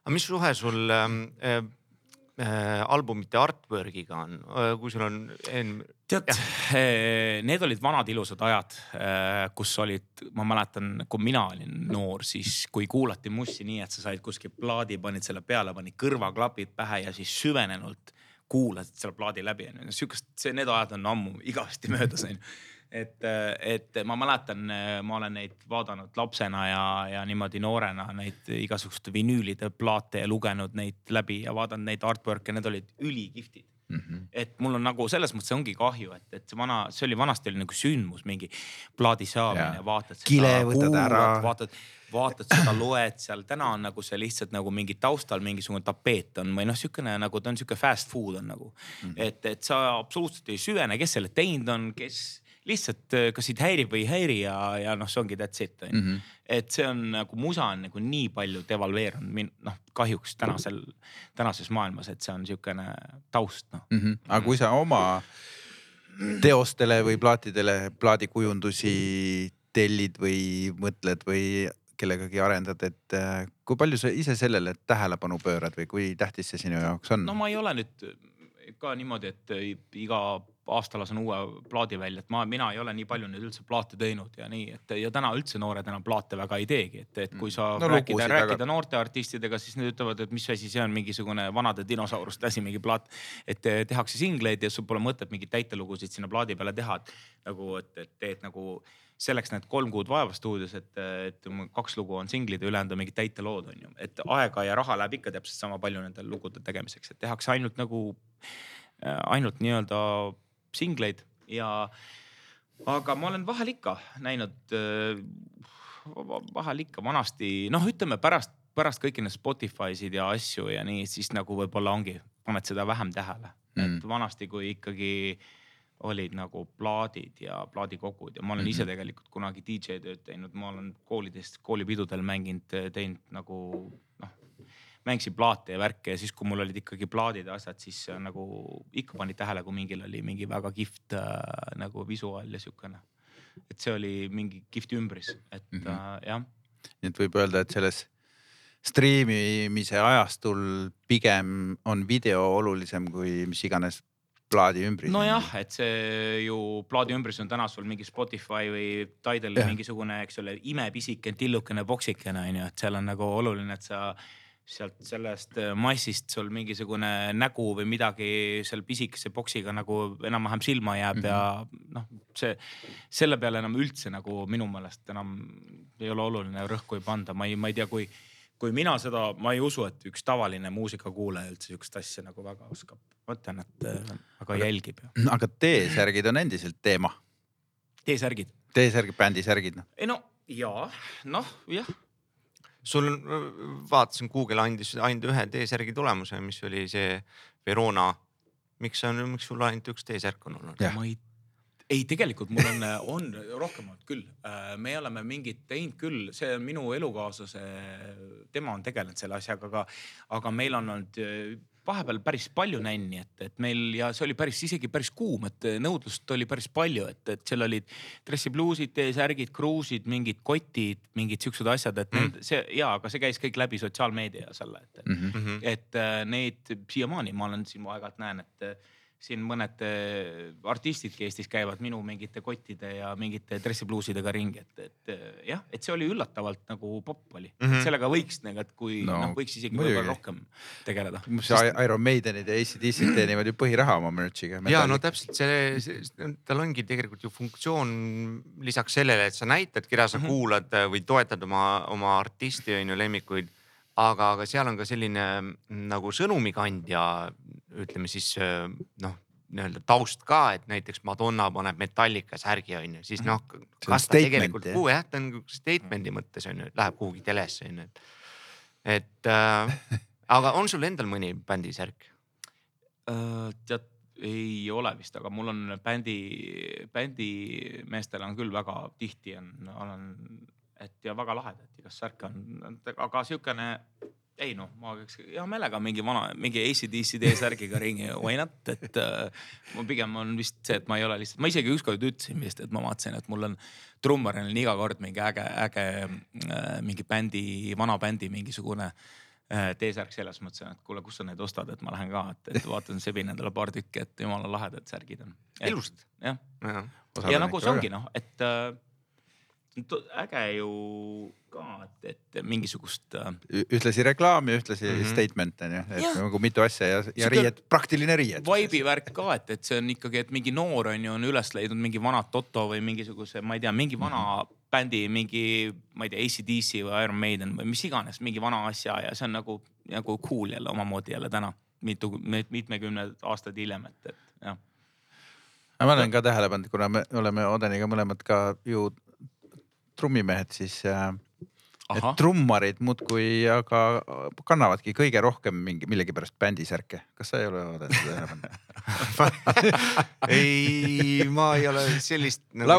aga mis suhe sul äh, äh, albumite artwork'iga on, äh, kui sul on en.... tead, äh, need olid vanad ilusad ajad, äh, kus olid, ma mäletan, kui mina olin noor, siis kui kuulati mussi nii, et sa said kuskil plaadi, panid selle peale, panid kõrvaklapid pähe ja siis süvenenult kuulasid selle plaadi läbi onju. sihukest, see, need ajad on ammu igavesti möödas onju et, et ma mäletan, ma olen neid vaadanud lapsena ja, ja niimoodi noorena neid igasuguste vinüülide plaate ja lugenud neid läbi ja vaadanud neid artwork'e, need olid ülikihvtid mm. -hmm. et mul on nagu selles mõttes ongi kahju, et, et see vana, see oli vanasti oli nagu sündmus, mingi plaadi saamine, vaatad seda, kuulad, vaatad vaatad seda, loed seal, täna on nagu see lihtsalt nagu mingi taustal mingisugune tapeet on või noh, sihukene nagu ta on sihuke fast food on nagu mm. -hmm. et, et sa absoluutselt ei süvene, kes selle teinud on, kes lihtsalt äh, kas sind häirib või ei häiri ja, ja noh, see ongi that's it on ju. -hmm. et see on nagu musa on nagu nii palju devalveerunud, noh kahjuks tänasel, tänases maailmas, et see on niisugune taust noh mm. -hmm. aga kui sa oma teostele või plaatidele plaadikujundusi tellid või mõtled või kellegagi arendad, et äh, kui palju sa ise sellele tähelepanu pöörad või kui tähtis see sinu jaoks on? no ma ei ole nüüd ka niimoodi, et iga aasta lasen uue plaadi välja, et ma, mina ei ole nii palju nüüd üldse plaate teinud ja nii, et ja täna üldse noored enam plaate väga ei teegi, et, et kui sa no, rääkida, rääkida aga... noorte artistidega, siis nad ütlevad, et mis asi see on, mingisugune vanade dinosauruste asi, mingi plaat. et tehakse singleid ja sul pole mõtet mingeid täitelugusid sinna plaadi peale teha, et nagu, et, et teed nagu selleks näed kolm kuud vaeva stuudios, et, et kaks lugu on singlid ja ülejäänud on mingid täitelood on ju, et aega ja raha läheb ikka täpselt sama palju nende lugude tegemiseks, et tehakse ainult nagu, ainult nii-öelda singleid ja aga ma olen vahel ikka näinud, vahel ikka vanasti noh, ütleme pärast, pärast kõiki neid Spotify'sid ja asju ja nii, siis nagu võib-olla ongi, paned seda vähem tähele mm., et vanasti, kui ikkagi olid nagu plaadid ja plaadikogud ja ma olen ise tegelikult kunagi DJ tööd teinud, ma olen koolides, koolipidudel mänginud, teinud nagu. Mängisin plaate ja värke ja siis, kui mul olid ikkagi plaadid ja asjad, siis äh, nagu ikka panid tähele, kui mingil oli mingi väga kihvt äh, nagu visuaal ja siukene. et see oli mingi kihvt ümbris, et mm -hmm. äh, jah. nii et võib öelda, et selles striimimise ajastul pigem on video olulisem kui mis iganes plaadi ümbris. nojah, et see ju plaadi ümbris on täna sul mingi Spotify või Tidali mingisugune, eks ole, imepisike tillukene boksikene on ju, et seal on nagu oluline, et sa sealt sellest massist sul mingisugune nägu või midagi seal pisikese boksiga nagu enam-vähem silma jääb mm -hmm. ja noh, see selle peale enam üldse nagu minu meelest enam ei ole oluline rõhku ei panda, ma ei, ma ei tea, kui kui mina seda, ma ei usu, et üks tavaline muusikakuulaja üldse sihukest asja nagu väga oskab. ma ütlen, et äh, aga jälgib aga T-särgid on endiselt teema. T-särgid? T-särgid, bändisärgid noh. ei no ja noh, jah. Sul vaatasin, Google andis ainult ühe T-särgi tulemuse, mis oli see Verona. miks on, miks sul ainult üks T-särk on olnud? ma ei ei, tegelikult mul on, on rohkem olnud küll. Äh, me oleme mingit teinud küll, see on minu elukaaslase, tema on tegelenud selle asjaga, aga, aga meil on olnud äh, vahepeal päris palju nänni, et, et meil ja see oli päris, isegi päris kuum, et nõudlust oli päris palju, et, et seal olid dressipluusid, T-särgid, kruusid, mingid kotid, mingid siuksed asjad, et mm. need, see ja, aga see käis kõik läbi sotsiaalmeedia selle, et mm, -hmm. et äh, need siiamaani ma olen siin aeg-ajalt näen, et siin mõned äh, artistidki Eestis käivad minu mingite kottide ja mingite dressipluusidega ringi, et, et äh, jah, et see oli üllatavalt nagu popp oli mm. -hmm. sellega võiks nagu, et kui no, noh, võiks isegi võib-olla rohkem tegeleda. Sest... Iron Maidenid ja ACDC-d teenivad ju põhiraha oma merch'iga. ja no täpselt see, see, tal ongi tegelikult ju funktsioon lisaks sellele, et sa näitad, keda sa mm -hmm. kuulad või toetad oma, oma artisti on ju lemmikuid aga, aga seal on ka selline mm, nagu sõnumikandja, ütleme siis noh, nii-öelda taust ka, et näiteks Madonna paneb Metallica särgi on ju, siis noh, kas ta tegelikult, jah, ta on statement'i mõttes on ju, et läheb kuhugi telesse on ju, et. et äh, aga on sul endal mõni bändisärk uh,? tead, ei ole vist, aga mul on bändi, bändimeestel on küll väga tihti on, olen et ja väga lahedad, igast särke on, aga siukene ei noh, ma käiks hea meelega mingi vana, mingi ACDC T-särgiga ringi, why not, et äh, ma pigem on vist see, et ma ei ole lihtsalt, ma isegi ükskord ütlesin vist, et ma vaatasin, et mul on trummaril on iga kord mingi äge, äge äh, mingi bändi, vana bändi mingisugune äh, T-särk seljas, mõtlesin, et kuule, kus sa neid ostad, et ma lähen ka, et, et vaatan, sebin endale paar tükki, et jumala lahedad särgid on. ilusad. jah, ja, ja nagu see ongi noh, et äh, äge ju ka, et, et mingisugust. Äh, ühtlasi reklaam ja ühtlasi mm -hmm. statement on ju, et ja. nagu mitu asja ja, ja riiet, praktiline riiet. Vibe'i värk ka, et, et see on ikkagi, et mingi noor on ju on üles leidnud mingi vana Toto või mingisuguse, ma ei tea, mingi vana mm -hmm. bändi, mingi, ma ei tea, ACDC või Iron Maiden või mis iganes, mingi vana asja ja see on nagu, nagu cool jälle omamoodi jälle täna mitu, mitmekümned aastad hiljem, et, et jah ma olen ka tähele pannud, kuna me oleme Odeniga mõlemad ka ju trummimehed, siis äh, et trummarid muudkui aga kannavadki kõige rohkem mingi millegipärast bändisärke. kas sa ei ole vaadanud seda pannud? ei, ma ei ole sellist nagu.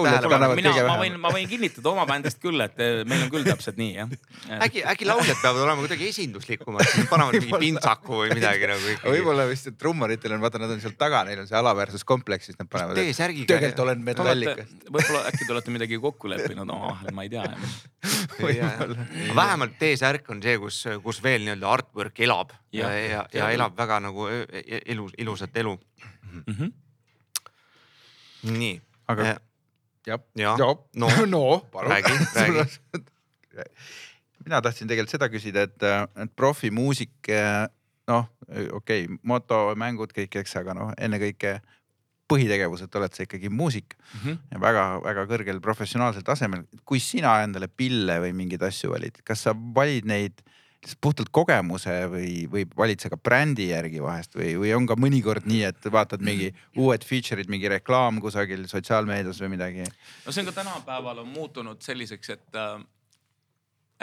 mina, ma võin, ma võin kinnitada oma bändist küll, et eh, meil on küll täpselt nii jah. äkki, äkki lauljad peavad olema kuidagi esinduslikumad, panevad mingi pintsaku või midagi nagu ikkagi. võib-olla vist, trummaritel on, vaata, nad on seal taga, neil on see alaväärsuskompleks, siis nad panevad. T-särgiga. tegelikult olen metallikast. võib-olla äkki te olete midagi kokku leppinud omavahel, ma ei tea vähemalt T-särk on see, kus, kus veel nii-öelda artwork elab ja, ja, ja, ja elab väga nagu elus, ilusat elu. Mm. -hmm. nii. aga jah, ja, ja, no, no, räägi, räägi. Mina tahtsin tegelikult seda küsida, et, et profimuusik, noh, okei okay,, motomängud kõik, eks, aga noh, ennekõike põhitegevuselt oled sa ikkagi muusik mm -hmm. väga-väga kõrgel professionaalsel tasemel. kui sina endale pille või mingeid asju valid, kas sa valid neid puhtalt kogemuse või, või valid sa ka brändi järgi vahest või, või on ka mõnikord nii, et vaatad mingi uued feature'id, mingi reklaam kusagil sotsiaalmeedias või midagi? no see on ka tänapäeval on muutunud selliseks, et äh,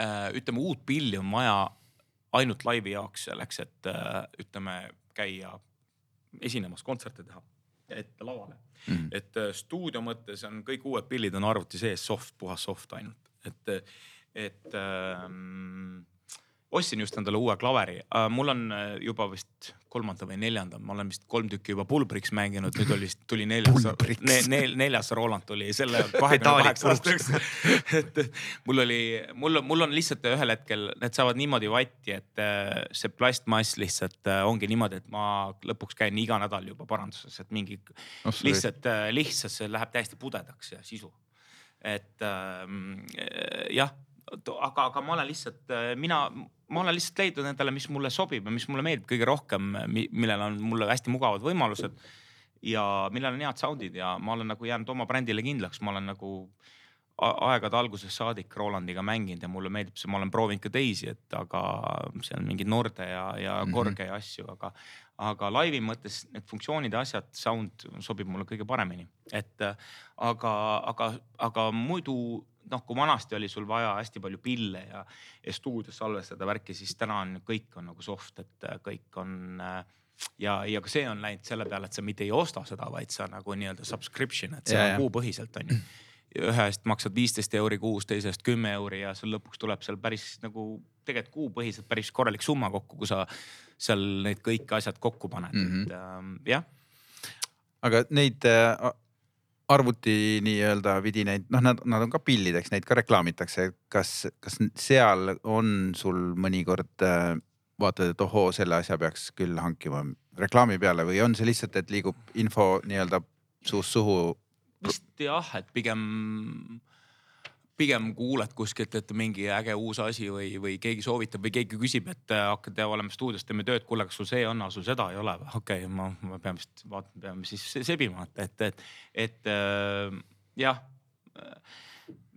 äh ütleme, uut pilli on vaja ainult laivi jaoks selleks, et äh, ütleme käia esinemas, kontserte teha ette lavale mm.. et äh, stuudio mõttes on kõik uued pillid on arvuti sees soft, puhas soft ainult, et, et ähm, ostsin just endale uue klaveri uh,, mul on äh, juba vist kolmanda või neljanda, ma olen vist kolm tükki juba pulbriks mänginud, nüüd oli tuli neljas ne,, ne, neljas Roland tuli selle kahekümne kaheksa aastaks. et mul oli, mul, mul on lihtsalt ühel hetkel, need saavad niimoodi vatti, et äh, see plastmass lihtsalt äh, ongi niimoodi, et ma lõpuks käin iga nädal juba paranduses, et mingi Oh, sorry. lihtsalt, lihtsalt see läheb täiesti pudedaks ja sisu. et ähm, jah, aga, aga ma olen lihtsalt, mina, ma olen lihtsalt leidnud endale, mis mulle sobib ja mis mulle meeldib kõige rohkem, millel on mulle hästi mugavad võimalused. ja millel on head sound'id ja ma olen nagu jäänud oma brändile kindlaks, ma olen nagu aegade algusest saadik Rolandiga mänginud ja mulle meeldib see, ma olen proovinud ka teisi, et aga seal mingeid Norde ja, ja Mhm. Korge ja asju, aga, aga laivi mõttes need funktsioonid ja asjad, sound sobib mulle kõige paremini, et aga, aga, aga muidu noh, kui vanasti oli sul vaja hästi palju pille ja, ja stuudios salvestada värki, siis täna on kõik on nagu soft, et äh, kõik on äh, ja, ja ka see on läinud selle peale, et sa mitte ei osta seda, vaid sa nagu nii-öelda subscription, et see Ja, on kuupõhiselt on ju. ühe eest maksad viisteist euri kuus, teise eest kümme euri ja sul lõpuks tuleb seal päris nagu tegelikult kuupõhiselt päris korralik summa kokku, kui sa seal need kõik asjad kokku paned mm, Mhm. -hmm. et ähm, jah aga neid äh, arvuti nii-öelda vidinaid, noh, nad, nad on ka pillideks, neid ka reklaamitakse. kas, kas seal on sul mõnikord äh, vaatad, et ohoo, selle asja peaks küll hankima reklaami peale või on see lihtsalt, et liigub info nii-öelda suust suhu? vist jah, et pigem, pigem kuuled kuskilt, et mingi äge uus asi või, või keegi soovitab või keegi küsib, et äh, hakkad, oleme stuudios, teeme tööd, kuule, kas sul see on, sul seda ei ole või? okei okay,, ma, ma pean vist vaatama, peame siis se- sebima, et, et, et, äh, jah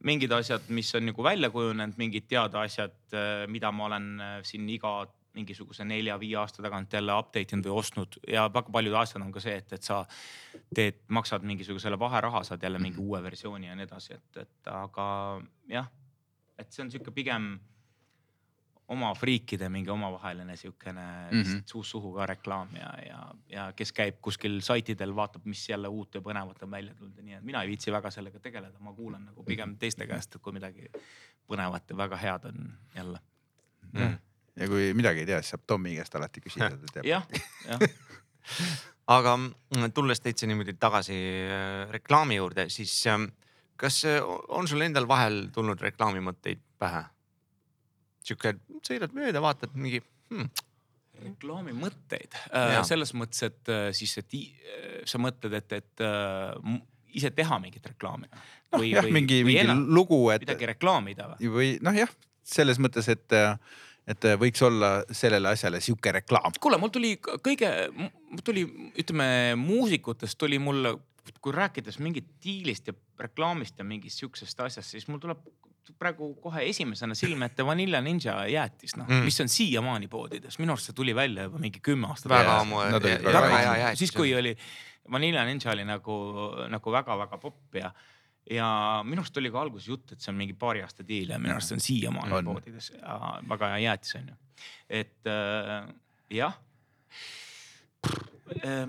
mingid asjad, mis on nagu välja kujunenud, mingid teada asjad, mida ma olen äh, siin iga mingisuguse nelja-viie aasta tagant jälle update inud või ostnud ja väga paljud asjad on ka see, et, et sa teed, maksad mingisugusele vaheraha, saad jälle mingi uue versiooni ja nii edasi, et, et aga jah, et see on sihuke pigem oma friikide mingi omavaheline siukene mm. -hmm. suust suhu ka reklaam ja, ja, ja kes käib kuskil saitidel, vaatab, mis jälle uut ja põnevat on välja tulnud ja nii, et mina ei viitsi väga sellega tegeleda, ma kuulan nagu pigem teiste käest, kui midagi põnevat ja väga head on jälle. Mm. Ja kui midagi ei tea, siis saab Tommi käest alati küsida, ta teab. jah, jah, aga mm, tulles täitsa niimoodi tagasi äh, reklaami juurde, siis ähm, kas äh, on sul endal vahel tulnud reklaamimõtteid pähe? sihuke, sõidad mööda, vaatad mingi hmm,, reklaami mõtteid Jaa. selles mõttes, et äh, siis, et äh, sa mõtled, et, et äh, ise teha mingit reklaami. noh jah, mingi, mingi lugu, et midagi reklaamida või? või noh, jah, selles mõttes, et, et võiks olla sellele asjale sihuke reklaam. kuule, mul tuli kõige, tuli, ütleme muusikutest tuli mulle, kui rääkides mingit diilist ja reklaamist ja mingist siuksest asjast, siis mul tuleb praegu kohe esimesena silme ette Vanilla Ninja jäätis, noh Mm. mis on siiamaani poodides, minu arust see tuli välja juba mingi kümme aastat jäätis. siis kui oli Vanilla Ninja oli nagu, nagu väga-väga popp ja, ja minu arust oli ka alguses jutt, et see on mingi paari aasta diil ja minu arust see on siiamaani poodides ja väga hea jäätis on ju. et äh, jah.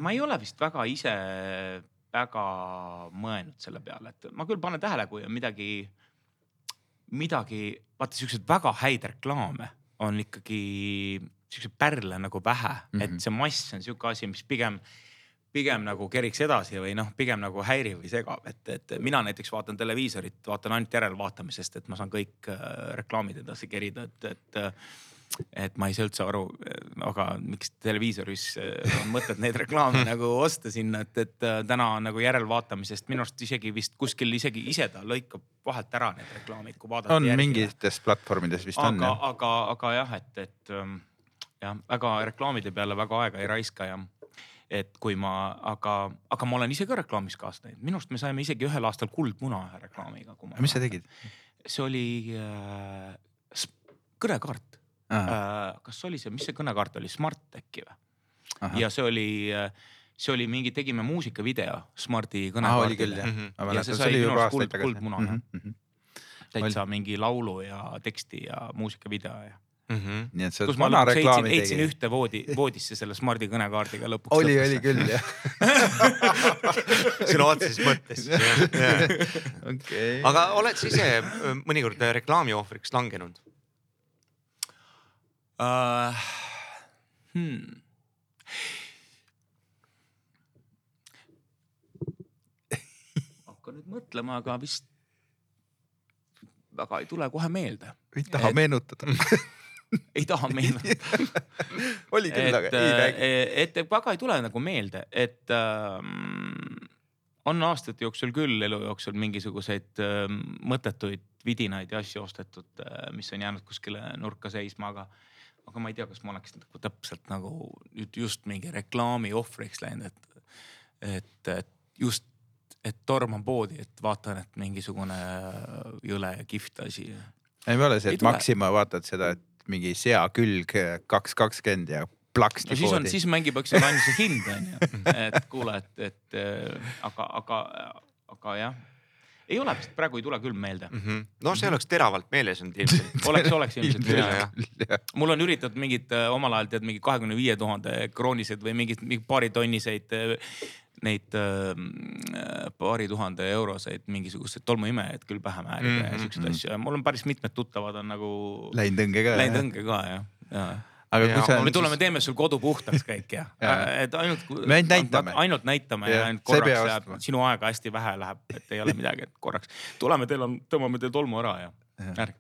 ma ei ole vist väga ise väga mõelnud selle peale, et ma küll panen tähele, kui on midagi, midagi, vaata siukseid väga häid reklaame on ikkagi siukseid pärle nagu vähe mm, -hmm. Et see mass on sihuke asi, mis pigem pigem nagu keriks edasi või noh, pigem nagu häirib või segab, et, et mina näiteks vaatan televiisorit, vaatan ainult järelvaatamisest, et ma saan kõik äh, reklaamid edasi kerida, et, et äh, et ma ei saa üldse aru, aga miks televiisoris äh, on mõtet neid reklaame nagu osta sinna, et, et äh, täna on nagu järelvaatamisest minu arust isegi vist kuskil isegi ise ta lõikab vahelt ära need reklaamid, kui vaadata. on mingites platvormides vist on aga, jah. aga, aga jah, et, et ähm, jah, väga reklaamide peale väga aega ei raiska ja et kui ma, aga, aga ma olen ise ka reklaamis kaasa teinud, minu arust me saime isegi ühel aastal Kuldmuna ühe reklaamiga. mis sa? tegid? see oli äh, kõnekaart äh,. kas oli see, mis see kõnekaart oli, Smart äkki või? ja see oli, see oli mingi, tegime muusikavideo Smarti oli kõnekaardile jah Mhm.. ma Ja see sai oli minu arust kuld- tagasi. kuldmuna, jah. täitsa mingi laulu ja teksti ja muusikavideo ja -hmm. nii et sa kus oled ma vana heitsin, reklaami heitsin tegija. ühte voodi, voodisse selle Smardi kõnekaardiga lõpuks. oli, oli. küll jah. sõna otseses mõttes. okei. aga oled sa ise öö, mõnikord reklaami ohvriks langenud? Uh, hmm. hakkan nüüd mõtlema, aga vist väga ei tule kohe meelde, ei taha et- meenutada. ei taha meenutada. oli küll, aga ei, räägi. et väga ei tule nagu meelde, et ähm, on aastate jooksul küll elu jooksul mingisuguseid ähm, mõttetuid vidinaid ja asju ostetud, mis on jäänud kuskile nurka seisma, aga, aga ma ei tea, kas ma oleks nagu täpselt nagu nüüd just mingi reklaami ohvriks läinud, et, et, et just, et torman poodi, et vaatan, et mingisugune jõle ja kihvt asi. ei ole see, ei et. Maxima vaatad seda, et mingi sea külg kaks kakskümmend ja plaksti no siis on, siis mängib, eks ole ainult see hind on ju, et kuule, et, et äh, aga, aga, aga jah, ei ole vist praegu ei tule küll meelde, no see oleks teravalt meeles olnud ilmselt. oleks, oleks ilmselt mul on üritatud mingid äh, omal ajal tead mingi kahekümne viie tuhande krooniseid või mingid mingi paaritonniseid äh, neid äh, paari tuhande euroseid mingisuguseid tolmuimejaid küll pähe määrida mm -hmm. ja Mhm, siukseid asju ja mul on päris mitmed tuttavad on nagu Läinud õnge ka. läinud õnge ka jah, ja aga Ja kui sa me tuleme, teeme sul kodu puhtaks kõik ja, Ja. et ainult. Me ainult näitame. ainult näitame ja, Jah, ja ainult korraks jääb, sinu aega hästi vähe läheb, et ei ole midagi, et korraks tuleme, teil on, tõmbame teil tolmu ära ja ärge,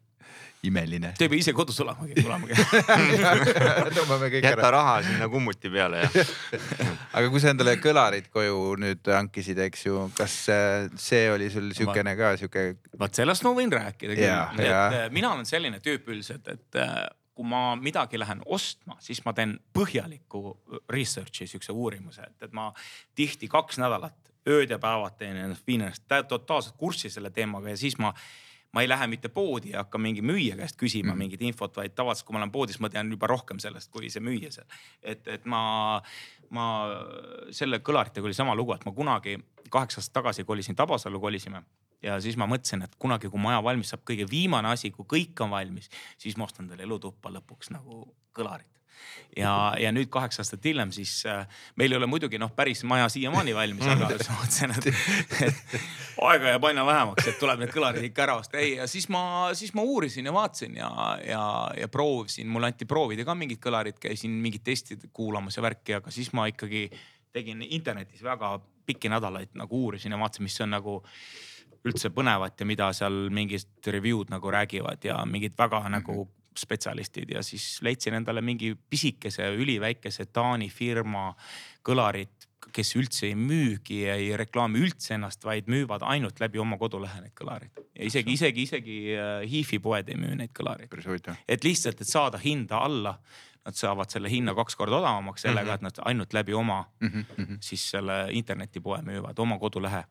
imeline. te ei pea ise kodus olemagi, tulemagi. tõmbame kõik jäta ära. raha sinna kummuti peale ja. aga kui sa endale kõlarid koju nüüd hankisid, eks ju, kas äh, see oli sul siukene ka siuke, vot sellest ma võin rääkida küll, et äh, mina olen selline tüüp üldiselt, et äh, kui ma midagi lähen ostma, siis ma teen põhjaliku research'i, siukse uurimuse, et, et ma tihti kaks nädalat ööd ja päevad teen ennast, viin ennast totaalselt kurssi selle teemaga ja siis ma ma ei lähe mitte poodi ja hakka mingi müüja käest küsima mm. mingit infot, vaid tavaliselt, kui ma olen poodis, ma tean juba rohkem sellest, kui see müüja seal. et, et ma, ma selle kõlaritega oli sama lugu, et ma kunagi kaheksa aastat tagasi kolisin Tabasallu kolisime ja siis ma mõtlesin, et kunagi, kui maja valmis saab, kõige viimane asi, kui kõik on valmis, siis ma ostan talle elutuppa lõpuks nagu kõlarid ja, ja nüüd kaheksa aastat hiljem, siis äh, meil ei ole muidugi noh, päris maja siiamaani valmis, aga ma mõtlesin, et, aega jääb aina vähemaks, et tuleb need kõlarid ikka ära osta. ei, ja siis ma, siis ma uurisin ja vaatasin ja, ja, ja proovisin, mulle anti proovida ka mingid kõlarid, käisin mingit testi kuulamas ja värki, aga siis ma ikkagi tegin internetis väga pikki nädalaid nagu uurisin ja vaatasin, mis on nagu üldse põnevat ja mida seal mingid review'd nagu räägivad ja mingid väga nagu spetsialistid ja siis leidsin endale mingi pisikese üliväikese Taani firma kõlarid, kes üldse ei müügi ja ei reklaami üldse ennast, vaid müüvad ainult läbi oma kodulehe neid kõlareid. Ja isegi, isegi, isegi äh, Hiifi poed ei müü neid kõlareid, et lihtsalt, et saada hinda alla. Nad saavad selle hinna kaks korda odavamaks sellega, et nad ainult läbi oma Mhm, siis selle internetipoe müüvad oma kodulehe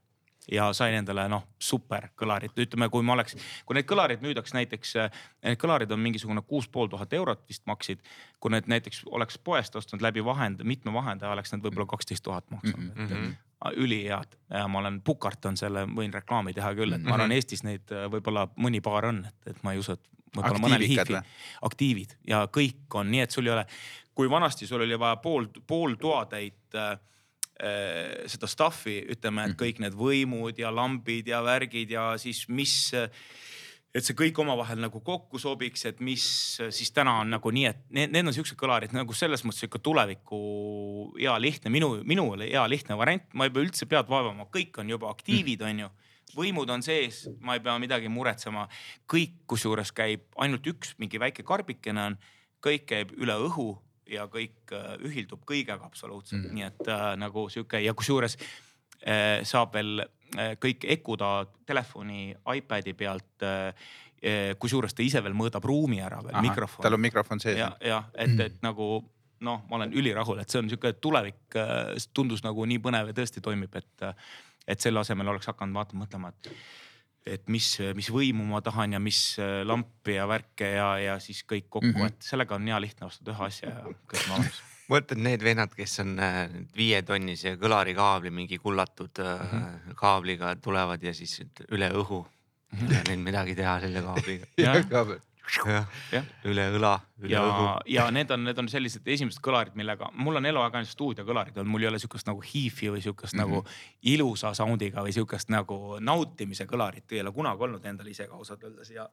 ja sain endale noh, super kõlarit, ütleme, kui ma oleks, kui neid kõlareid müüdaks näiteks, need kõlarid on mingisugune kuus pool tuhat eurot vist maksid. kui need näiteks oleks poest ostnud läbi vahend, mitme vahendaja, oleks need võib-olla kaksteist tuhat maksnud mm. -hmm. ülihead ja ma olen Pukart on selle, võin reklaami teha küll, et ma arvan, Eestis neid äh, võib-olla mõni paar on, et, et ma ei usu, et võib-olla mõnel hiifi aktiivid ja kõik on nii, et sul ei ole, kui vanasti sul oli vaja pool, pool toatäit äh, seda stuff'i, ütleme, et kõik need võimud ja lambid ja värgid ja siis mis, et see kõik omavahel nagu kokku sobiks, et mis siis täna on nagu nii, et need, need on siuksed kõlarid nagu selles mõttes sihuke tuleviku hea lihtne, minu, minule hea lihtne variant, ma ei pea üldse pead vaevama, kõik on juba aktiivid, onju võimud on sees, ma ei pea midagi muretsema. kõik, kusjuures käib ainult üks mingi väike karbikene on, kõik käib üle õhu ja kõik äh, ühildub kõigega absoluutselt mm., nii et äh, nagu sihuke ja kusjuures äh, saab veel äh, kõik Ecuda telefoni iPad'i pealt äh,. kusjuures ta ise veel mõõdab ruumi ära veel, mikrofon. tal on mikrofon sees. ja, ja et, et nagu noh, ma olen ülirahul, et see on sihuke tulevik, tundus nagu nii põnev ja tõesti toimib, et, et selle asemel oleks hakanud vaatama, mõtlema, et et mis, mis võimu ma tahan ja mis äh, lampi ja värke ja, ja siis kõik kokku mm, Mhm. -hmm. et sellega on hea lihtne ostada ühe asja ja kõik olemas. mõtled need vennad, kes on äh, viietonnise kõlarikaabli mingi kullatud mm -hmm. kaabliga tulevad ja siis üle õhu. ei ole neil midagi teha selle kaabliga. jah. üle õla, üle ja õhu., ja need on, need on sellised esimesed kõlarid, millega mul on eluaeg ainult stuudiokõlarid olnud, mul ei ole sihukest nagu hiifi või sihukest mm -hmm. nagu ilusa sound'iga või sihukest nagu nautimise kõlarit ei ole kunagi olnud endal ise ka ausalt öeldes ja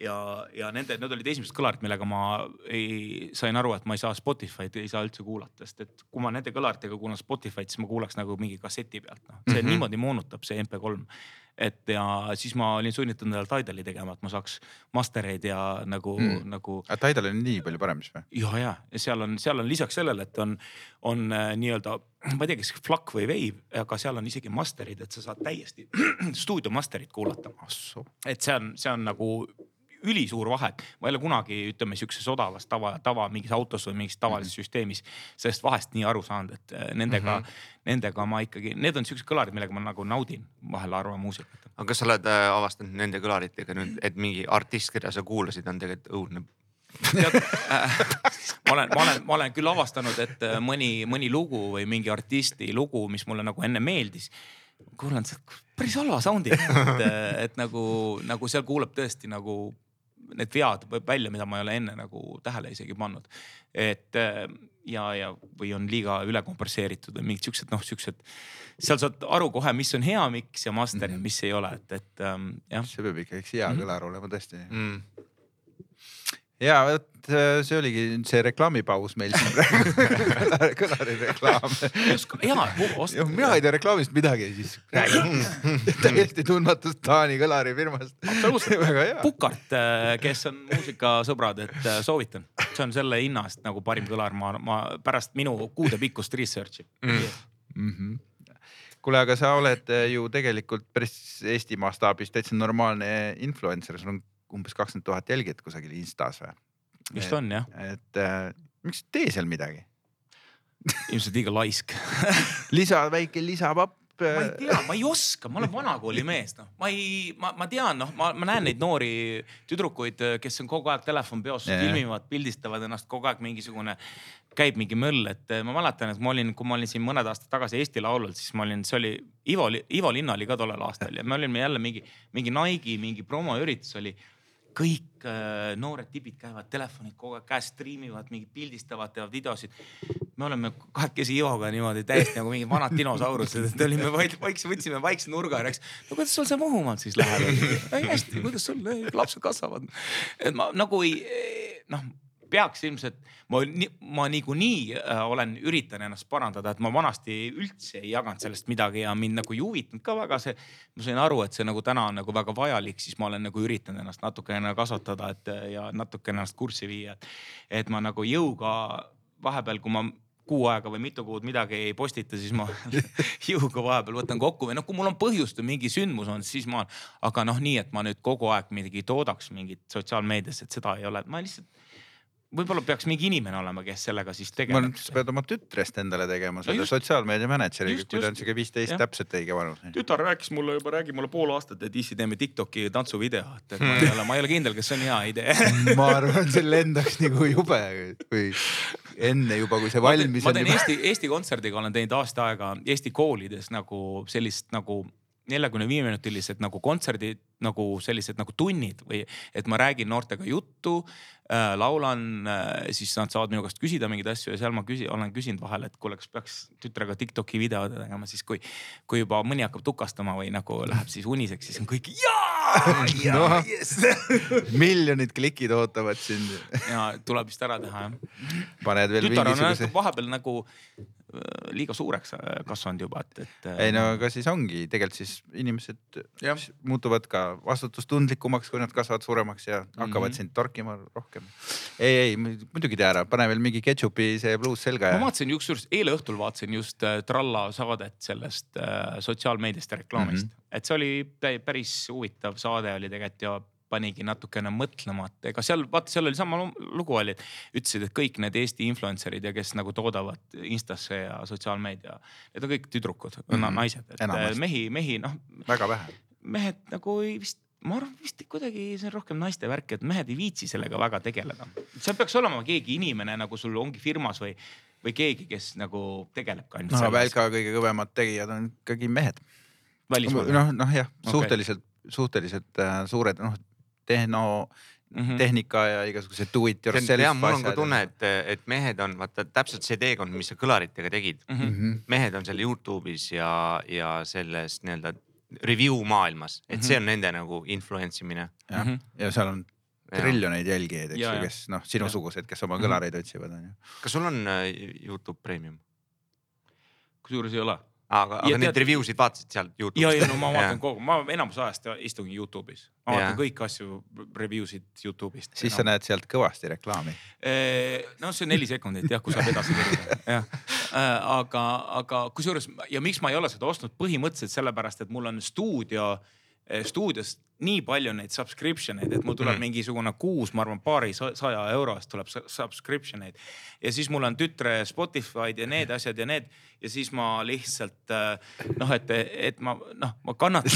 ja, ja nende, need olid esimesed kõlarid, millega ma ei, sain aru, et ma ei saa Spotify'd ei saa üldse kuulata, sest et kui ma nende kõlaritega kuulan Spotify'd, siis ma kuulaks nagu mingi kasseti pealt, noh. see mm -hmm. niimoodi moonutab see MP3 et ja siis ma olin sunnitud endale Tidali tegema, et ma saaks master eid ja nagu mm., nagu. aga Tidal on nii palju parem siis või? ja, ja, seal on, seal on lisaks sellele, et on, on äh, nii-öelda, ma ei tea, kas FLAC või Wave, aga seal on isegi master'id, et sa saad täiesti stuudio master'it kuulata. et see on, see on nagu ülisuur vahe, ma ei ole kunagi ütleme sihukeses odavas tava, tava mingis autos või mingis tavalises mm -hmm. süsteemis sellest vahest nii aru saanud, et äh, nendega mm, -hmm. nendega ma ikkagi, need on siuksed kõlarid, millega ma nagu naudin vahel harva muusikat. aga kas sa oled äh, avastanud nende kõlaritega nüüd, et mingi artist, keda sa kuulasid, on tegelikult õudne tead äh,, ma olen, ma olen, ma olen küll avastanud, et äh, mõni, mõni lugu või mingi artisti lugu, mis mulle nagu enne meeldis kuulan sealt päris halva sound'i, et, et nagu, nagu seal kuuleb tõesti nagu need vead välja, mida ma ei ole enne nagu tähele isegi pannud. et ja, ja või on liiga üle kompresseeritud või mingid siuksed noh, siuksed, seal saad aru kohe, mis on hea mix ja master ja mm -hmm. mis ei ole, et, et ähm, jah. see peab ikka üks hea mm -hmm. kõlar olema tõesti mm ja vot äh, see oligi see reklaamipaus meil siin praegu. Kõlari reklaam. ja, mina ei tea reklaamist midagi, siis räägin täiesti tundmatust Taani kõlarifirmast. absoluutselt, Pukart, äh, kes on muusikasõbrad, et äh, soovitan, see on selle hinna eest nagu parim kõlar, ma, ma pärast minu kuudepikkust research'i. Mm. -hmm kuule, aga sa oled ju tegelikult päris Eesti mastaabis täitsa normaalne influencer, sul on umbes kakskümmend tuhat jälgijat kusagil Instas või? vist on jah. et äh, miks tee seal midagi ilmselt liiga laisk lisa, väike lisapapp ma ei tea, ma ei oska, ma olen vanakooli mees, noh, ma ei, ma, ma tean, noh, ma, ma näen neid noori tüdrukuid, kes on kogu aeg telefon peos yeah., filmivad, pildistavad ennast kogu aeg mingisugune, käib mingi möll, et ma mäletan, et ma olin, kui ma olin siin mõned aastad tagasi Eesti Laulul, siis ma olin, see oli Ivo, Ivo Linna oli ka tollel aastal ja me olime jälle mingi, mingi Nike'i mingi promoüritus oli kõik äh, noored tibid käivad telefonid kogu aeg käes, striimivad, mingid pildistavad, teevad videosid. me oleme kahekesi Ivoga niimoodi täiesti nagu mingid vanad dinosaurused, et olime vaikse, võtsime vaikse nurga ja rääkis, no kuidas sul see Muhumaal siis läheb? hästi, kuidas sul lapsed kasvavad? et ma nagu ei noh peaks ilmselt, ma, ma niikuinii äh, olen, üritan ennast parandada, et ma vanasti üldse ei jaganud sellest midagi ja mind nagu ei huvitanud ka väga see. ma sain aru, et see nagu täna on nagu väga vajalik, siis ma olen nagu üritanud ennast natukene kasvatada, et ja natukene ennast kurssi viia. et ma nagu jõuga vahepeal, kui ma kuu aega või mitu kuud midagi ei postita, siis ma jõuga vahepeal võtan kokku või noh, kui mul on põhjust või mingi sündmus on, siis ma, aga noh, nii, et ma nüüd kogu aeg midagi toodaks mingit sotsiaalmeedias, et seda ei ole, ma lihtsalt võib-olla peaks mingi inimene olema, kes sellega siis tegeleb. sa pead oma tütrest endale tegema no selle sotsiaalmeedia mänedžeri, kui ta on sihuke viisteist täpselt õige vanus. tütar rääkis mulle juba, räägib mulle pool aastat, et issi teeme Tiktoki tantsuvideo, et, et ma ei ole, ma ei ole kindel, kas see on hea idee ma arvan, see lendaks nagu jube, kui enne juba, kui see valmis on. ma teen Eesti, Eesti Kontserdiga olen teinud aasta aega Eesti koolides nagu sellist nagu neljakümne viie minutilised nagu kontserdid, nagu sellised nagu tunnid või et ma räägin noortega juttu äh,, laulan äh,, siis nad saavad minu käest küsida mingeid asju ja seal ma küsin, olen küsinud vahel, et kuule, kas peaks tütrega Tiktoki video tegema, siis kui, kui juba mõni hakkab tukastama või nagu läheb siis uniseks, siis on kõik jaa, jaa no,, jess miljonid klikid ootavad sind. ja tuleb vist ära teha jah. paned veel tütar mingisuguse. vahepeal nagu liiga suureks äh, kasvanud juba, et, et. ei no aga siis ongi tegelikult siis inimesed ja. muutuvad ka vastutustundlikumaks, kui nad kasvavad suuremaks ja hakkavad mm -hmm. sind torkima rohkem. ei, ei muidugi tee ära, pane veel mingi ketšupi see pluus selga. ma vaatasin kusjuures eile õhtul vaatasin just äh, Tralla saadet sellest äh, sotsiaalmeediast ja reklaamist mm, -hmm. et see oli päris huvitav saade oli tegelikult ja panigi natukene mõtlema, et ega seal vaata, seal oli sama lugu oli, et ütlesid, et kõik need Eesti influencer'id ja kes nagu toodavad Instasse ja sotsiaalmeedia, need on kõik tüdrukud mm, -hmm. naised, et Enamast. mehi, mehi noh. väga vähe. mehed nagu ei vist ma arvan vist kuidagi see on rohkem naiste värk, et mehed ei viitsi sellega väga tegeleda. seal peaks olema keegi inimene nagu sul ongi firmas või, või keegi, kes nagu tegeleb ka ainult no. Välka kõige kõvemad tegijad on ikkagi mehed. noh, noh jah okay., suhteliselt, suhteliselt äh, suured, noh tehno Mhm. tehnika ja igasugused do it yourself jah, mul on ka tunne, et, et mehed on vaata täpselt see teekond, mis sa kõlaritega tegid. Mhm. mm. -hmm. mehed on seal Youtube'is ja, ja selles nii-öelda review maailmas, et see on nende nagu influence imine. ja, Mhm. ja seal on triljoneid jälgijaid, eks ju, kes noh, sinusugused, kes oma Mhm. kõlareid otsivad, onju. kas sul on äh, Youtube Premium? kusjuures ei ole. aga, aga Ja neid tead- review sid vaatasid sealt ja, Youtube'ist? ja no ma vaatan kogu, ma enamus ajast istungi Youtube'is, ma vaatan kõiki asju, review sid Youtube'ist. siis sa näed sealt kõvasti reklaami. no see on neli sekundit jah, kui saab edasi kerida, jah. aga, aga kusjuures ja miks ma ei ole seda ostnud, põhimõtteliselt sellepärast, et mul on stuudio, stuudios nii palju neid subscription eid, et mul tuleb Mm. mm. mingisugune kuus, ma arvan, paari sa- saja euro eest tuleb su- subscription eid. ja siis mul on tütre Spotify'd ja need asjad ja need ja siis ma lihtsalt äh, noh, et, et ma noh, ma kannatan.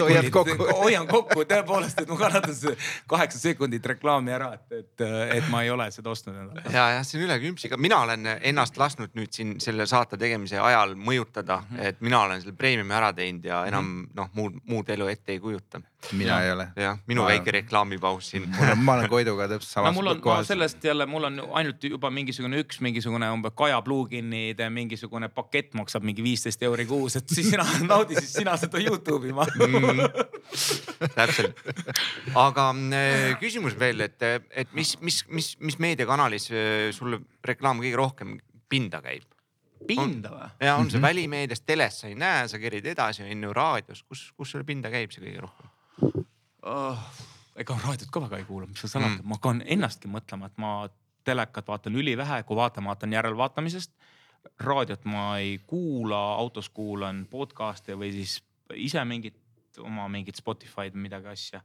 Hoiad kokku. hoian kokku tõepoolest, et ma kannatan kaheksa sekundit reklaami ära, et, et, et ma ei ole seda ostnud endale. ja, jah, see on üle küpsiga, mina olen ennast lasknud nüüd siin selle saate tegemise ajal mõjutada, Mhm. et mina olen selle premiumi ära teinud ja enam noh, muud, muud elu ette ei kujuta. Mina Jah. ei ole. jah, minu Ma- väike reklaamipaus siin. ma olen Koiduga täpselt no samas mul on, ma sellest jälle, mul on ainult juba mingisugune üks mingisugune umbes Kaja pluginide mingisugune pakett maksab mingi viisteist euri kuus, et siis sina naudi siis sina seda Youtube'i ma Mm, täpselt, aga äh, küsimus veel, et, et mis, mis, mis, mis meediakanalis äh, sulle reklaam kõige rohkem pinda käib? pinda või? ja on see Mhm. välimeedias, teles sa ei näe, sa kerid edasi, on ju raadios, kus, kus sulle pinda käib see kõige rohkem? oh,. ega raadiot ka väga ei kuula, mis seal salata mm., ma hakkan ennastki mõtlema, et ma telekat vaatan ülivähe, kui vaatan, vaatan järelvaatamisest. raadiot ma ei kuula, autos kuulan podcast'e või siis ise mingit oma mingit Spotify'd või midagi asja.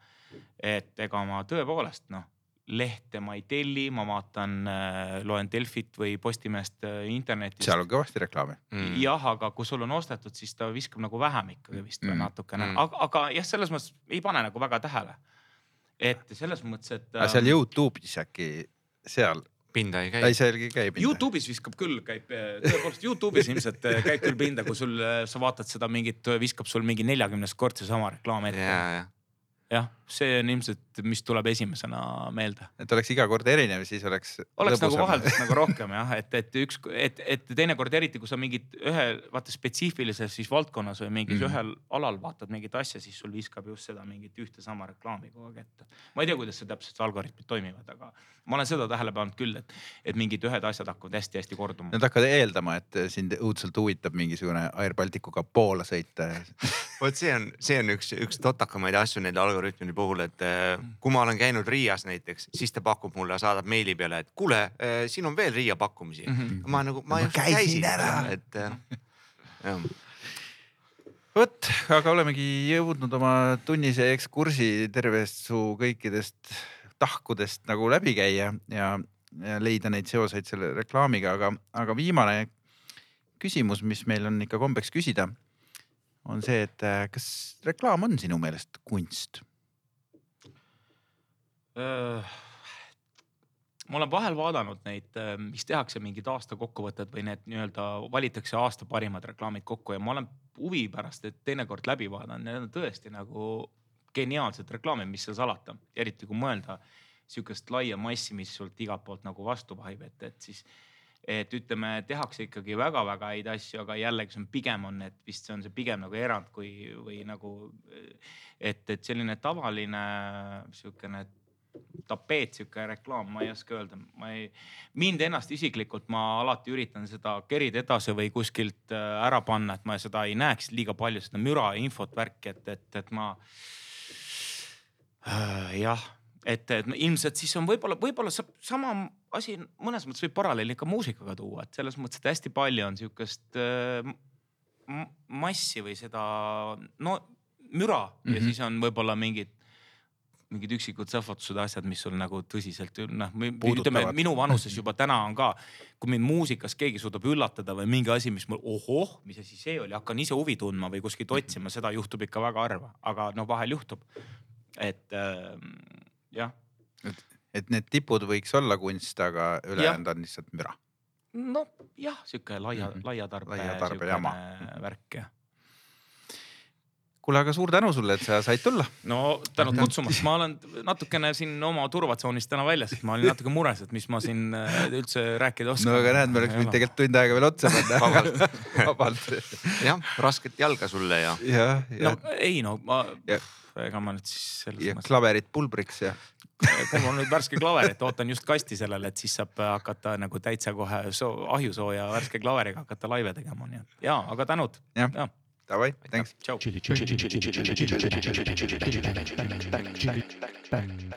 et ega ma tõepoolest noh, lehte ma ei telli, ma vaatan, loen Delfit või Postimeest äh, internetist. seal on kõvasti reklaami. Mm. jah, aga kui sul on ostetud, siis ta viskab nagu vähem ikkagi vist Mm. natukene Mm. aga, aga jah, selles mõttes ei pane nagu väga tähele. et selles mõttes, et. aga seal Youtube'is äkki, seal, pinda ei käi ei. sealgi käib. Youtube'is viskab küll, käib tõepoolest Youtube'is ilmselt äh, käib küll pinda, kui sul, sa vaatad seda mingit, viskab sul mingi neljakümnes kord seesama reklaam ette ja, ja.. ja jah, see on ilmselt, mis tuleb esimesena meelde. et oleks iga kord erinev, siis oleks. oleks nagu vaheldust nagu rohkem jah, et, et üks, et, et teinekord eriti, kui sa mingit ühe vaata spetsiifilises siis valdkonnas või mingis mm. ühel alal vaatad mingit asja, siis sul viskab just seda mingit ühte sama reklaami kogu aeg ette. ma ei tea, kuidas see täpselt algoritmid toimivad, aga ma olen seda tähele pannud küll, et, et mingid ühed asjad hakkavad hästi-hästi korduma. Nad hakkavad eeldama, et sind õudselt huvitab mingisugune Air Balticuga Poola sõita. vot see on, see on üks, üks totakamaid asju nende algoritmide puhul, et äh, kui ma olen käinud Riias näiteks, siis ta pakub mulle, saadab meili peale, et kuule, siin on veel Riia pakkumisi mm. -hmm. ma nagu, ma Ma just käisin käisin ära. et äh, jah. vot, aga olemegi jõudnud oma tunnise ekskursi tervest su kõikidest tahkudest nagu läbi käia ja, ja leida neid seoseid selle reklaamiga, aga, aga viimane küsimus, mis meil on ikka kombeks küsida, on see, et äh, kas reklaam on sinu meelest kunst? Ma olen vahel vaadanud neid, mis tehakse mingid aasta kokkuvõtted või need nii-öelda valitakse aasta parimad reklaamid kokku ja ma olen huvi pärast, teinekord läbi vaadanud, need on tõesti nagu geniaalsed reklaamid, mis seal salata, eriti kui mõelda sihukest laia massi, mis sult igalt poolt nagu vastu vahib, et, et siis et ütleme, tehakse ikkagi väga-väga häid asju, aga jällegi see on pigem on, et vist see on see pigem nagu erand kui, või nagu et, et selline tavaline sihukene tapeet, sihuke reklaam, ma ei oska öelda, ma ei, mind ennast isiklikult ma alati üritan seda kerida edasi või kuskilt äh, ära panna, et ma seda ei näeks liiga palju seda müra ja infot värki, et, et, et ma äh, jah, et, et ilmselt siis on võib-olla, võib-olla saab sama asi mõnes mõttes võib paralleeli ka muusikaga tuua, et selles mõttes, et hästi palju on sihukest äh, massi või seda no müra mm -hmm. ja Mhm. siis on võib-olla mingid mingid üksikud sähvatused, asjad, mis sul nagu tõsiselt noh, ütleme minu vanuses juba täna on ka, kui mind muusikas keegi suudab üllatada või mingi asi, mis mul ohoh, mis asi see oli, hakkan ise huvi tundma või kuskilt otsima, seda juhtub ikka väga harva, aga no vahel juhtub. et äh, jah, et need tipud võiks olla kunst, aga ülejäänud on lihtsalt müra. nojah, sihuke laia Mhm. mm -hmm. laia tarbe, Laia tarbe jama. värk jah. Kuule, aga suur tänu sulle, et sa said tulla. no tänud kutsumast, ma olen natukene siin oma turvatsoonist täna väljas, et ma olin natuke mures, et mis ma siin äh, üldse rääkida oskan. no aga näed, me oleks võinud tegelikult tund aega veel otsa panna vabalt, vabalt. jah, rasket jalga sulle ja. ja, ja. no ei no ma, Ja. ega ma nüüd siis selles ja mõttes, klaverit pulbriks ja. kui mul on nüüd värske klaver, et ootan just kasti sellele, et siis saab hakata nagu täitsa kohe soo, ahjusooja värske klaveriga hakata laive tegema, nii et ja, aga tänud. jah ja. Давай, thanks. Чао.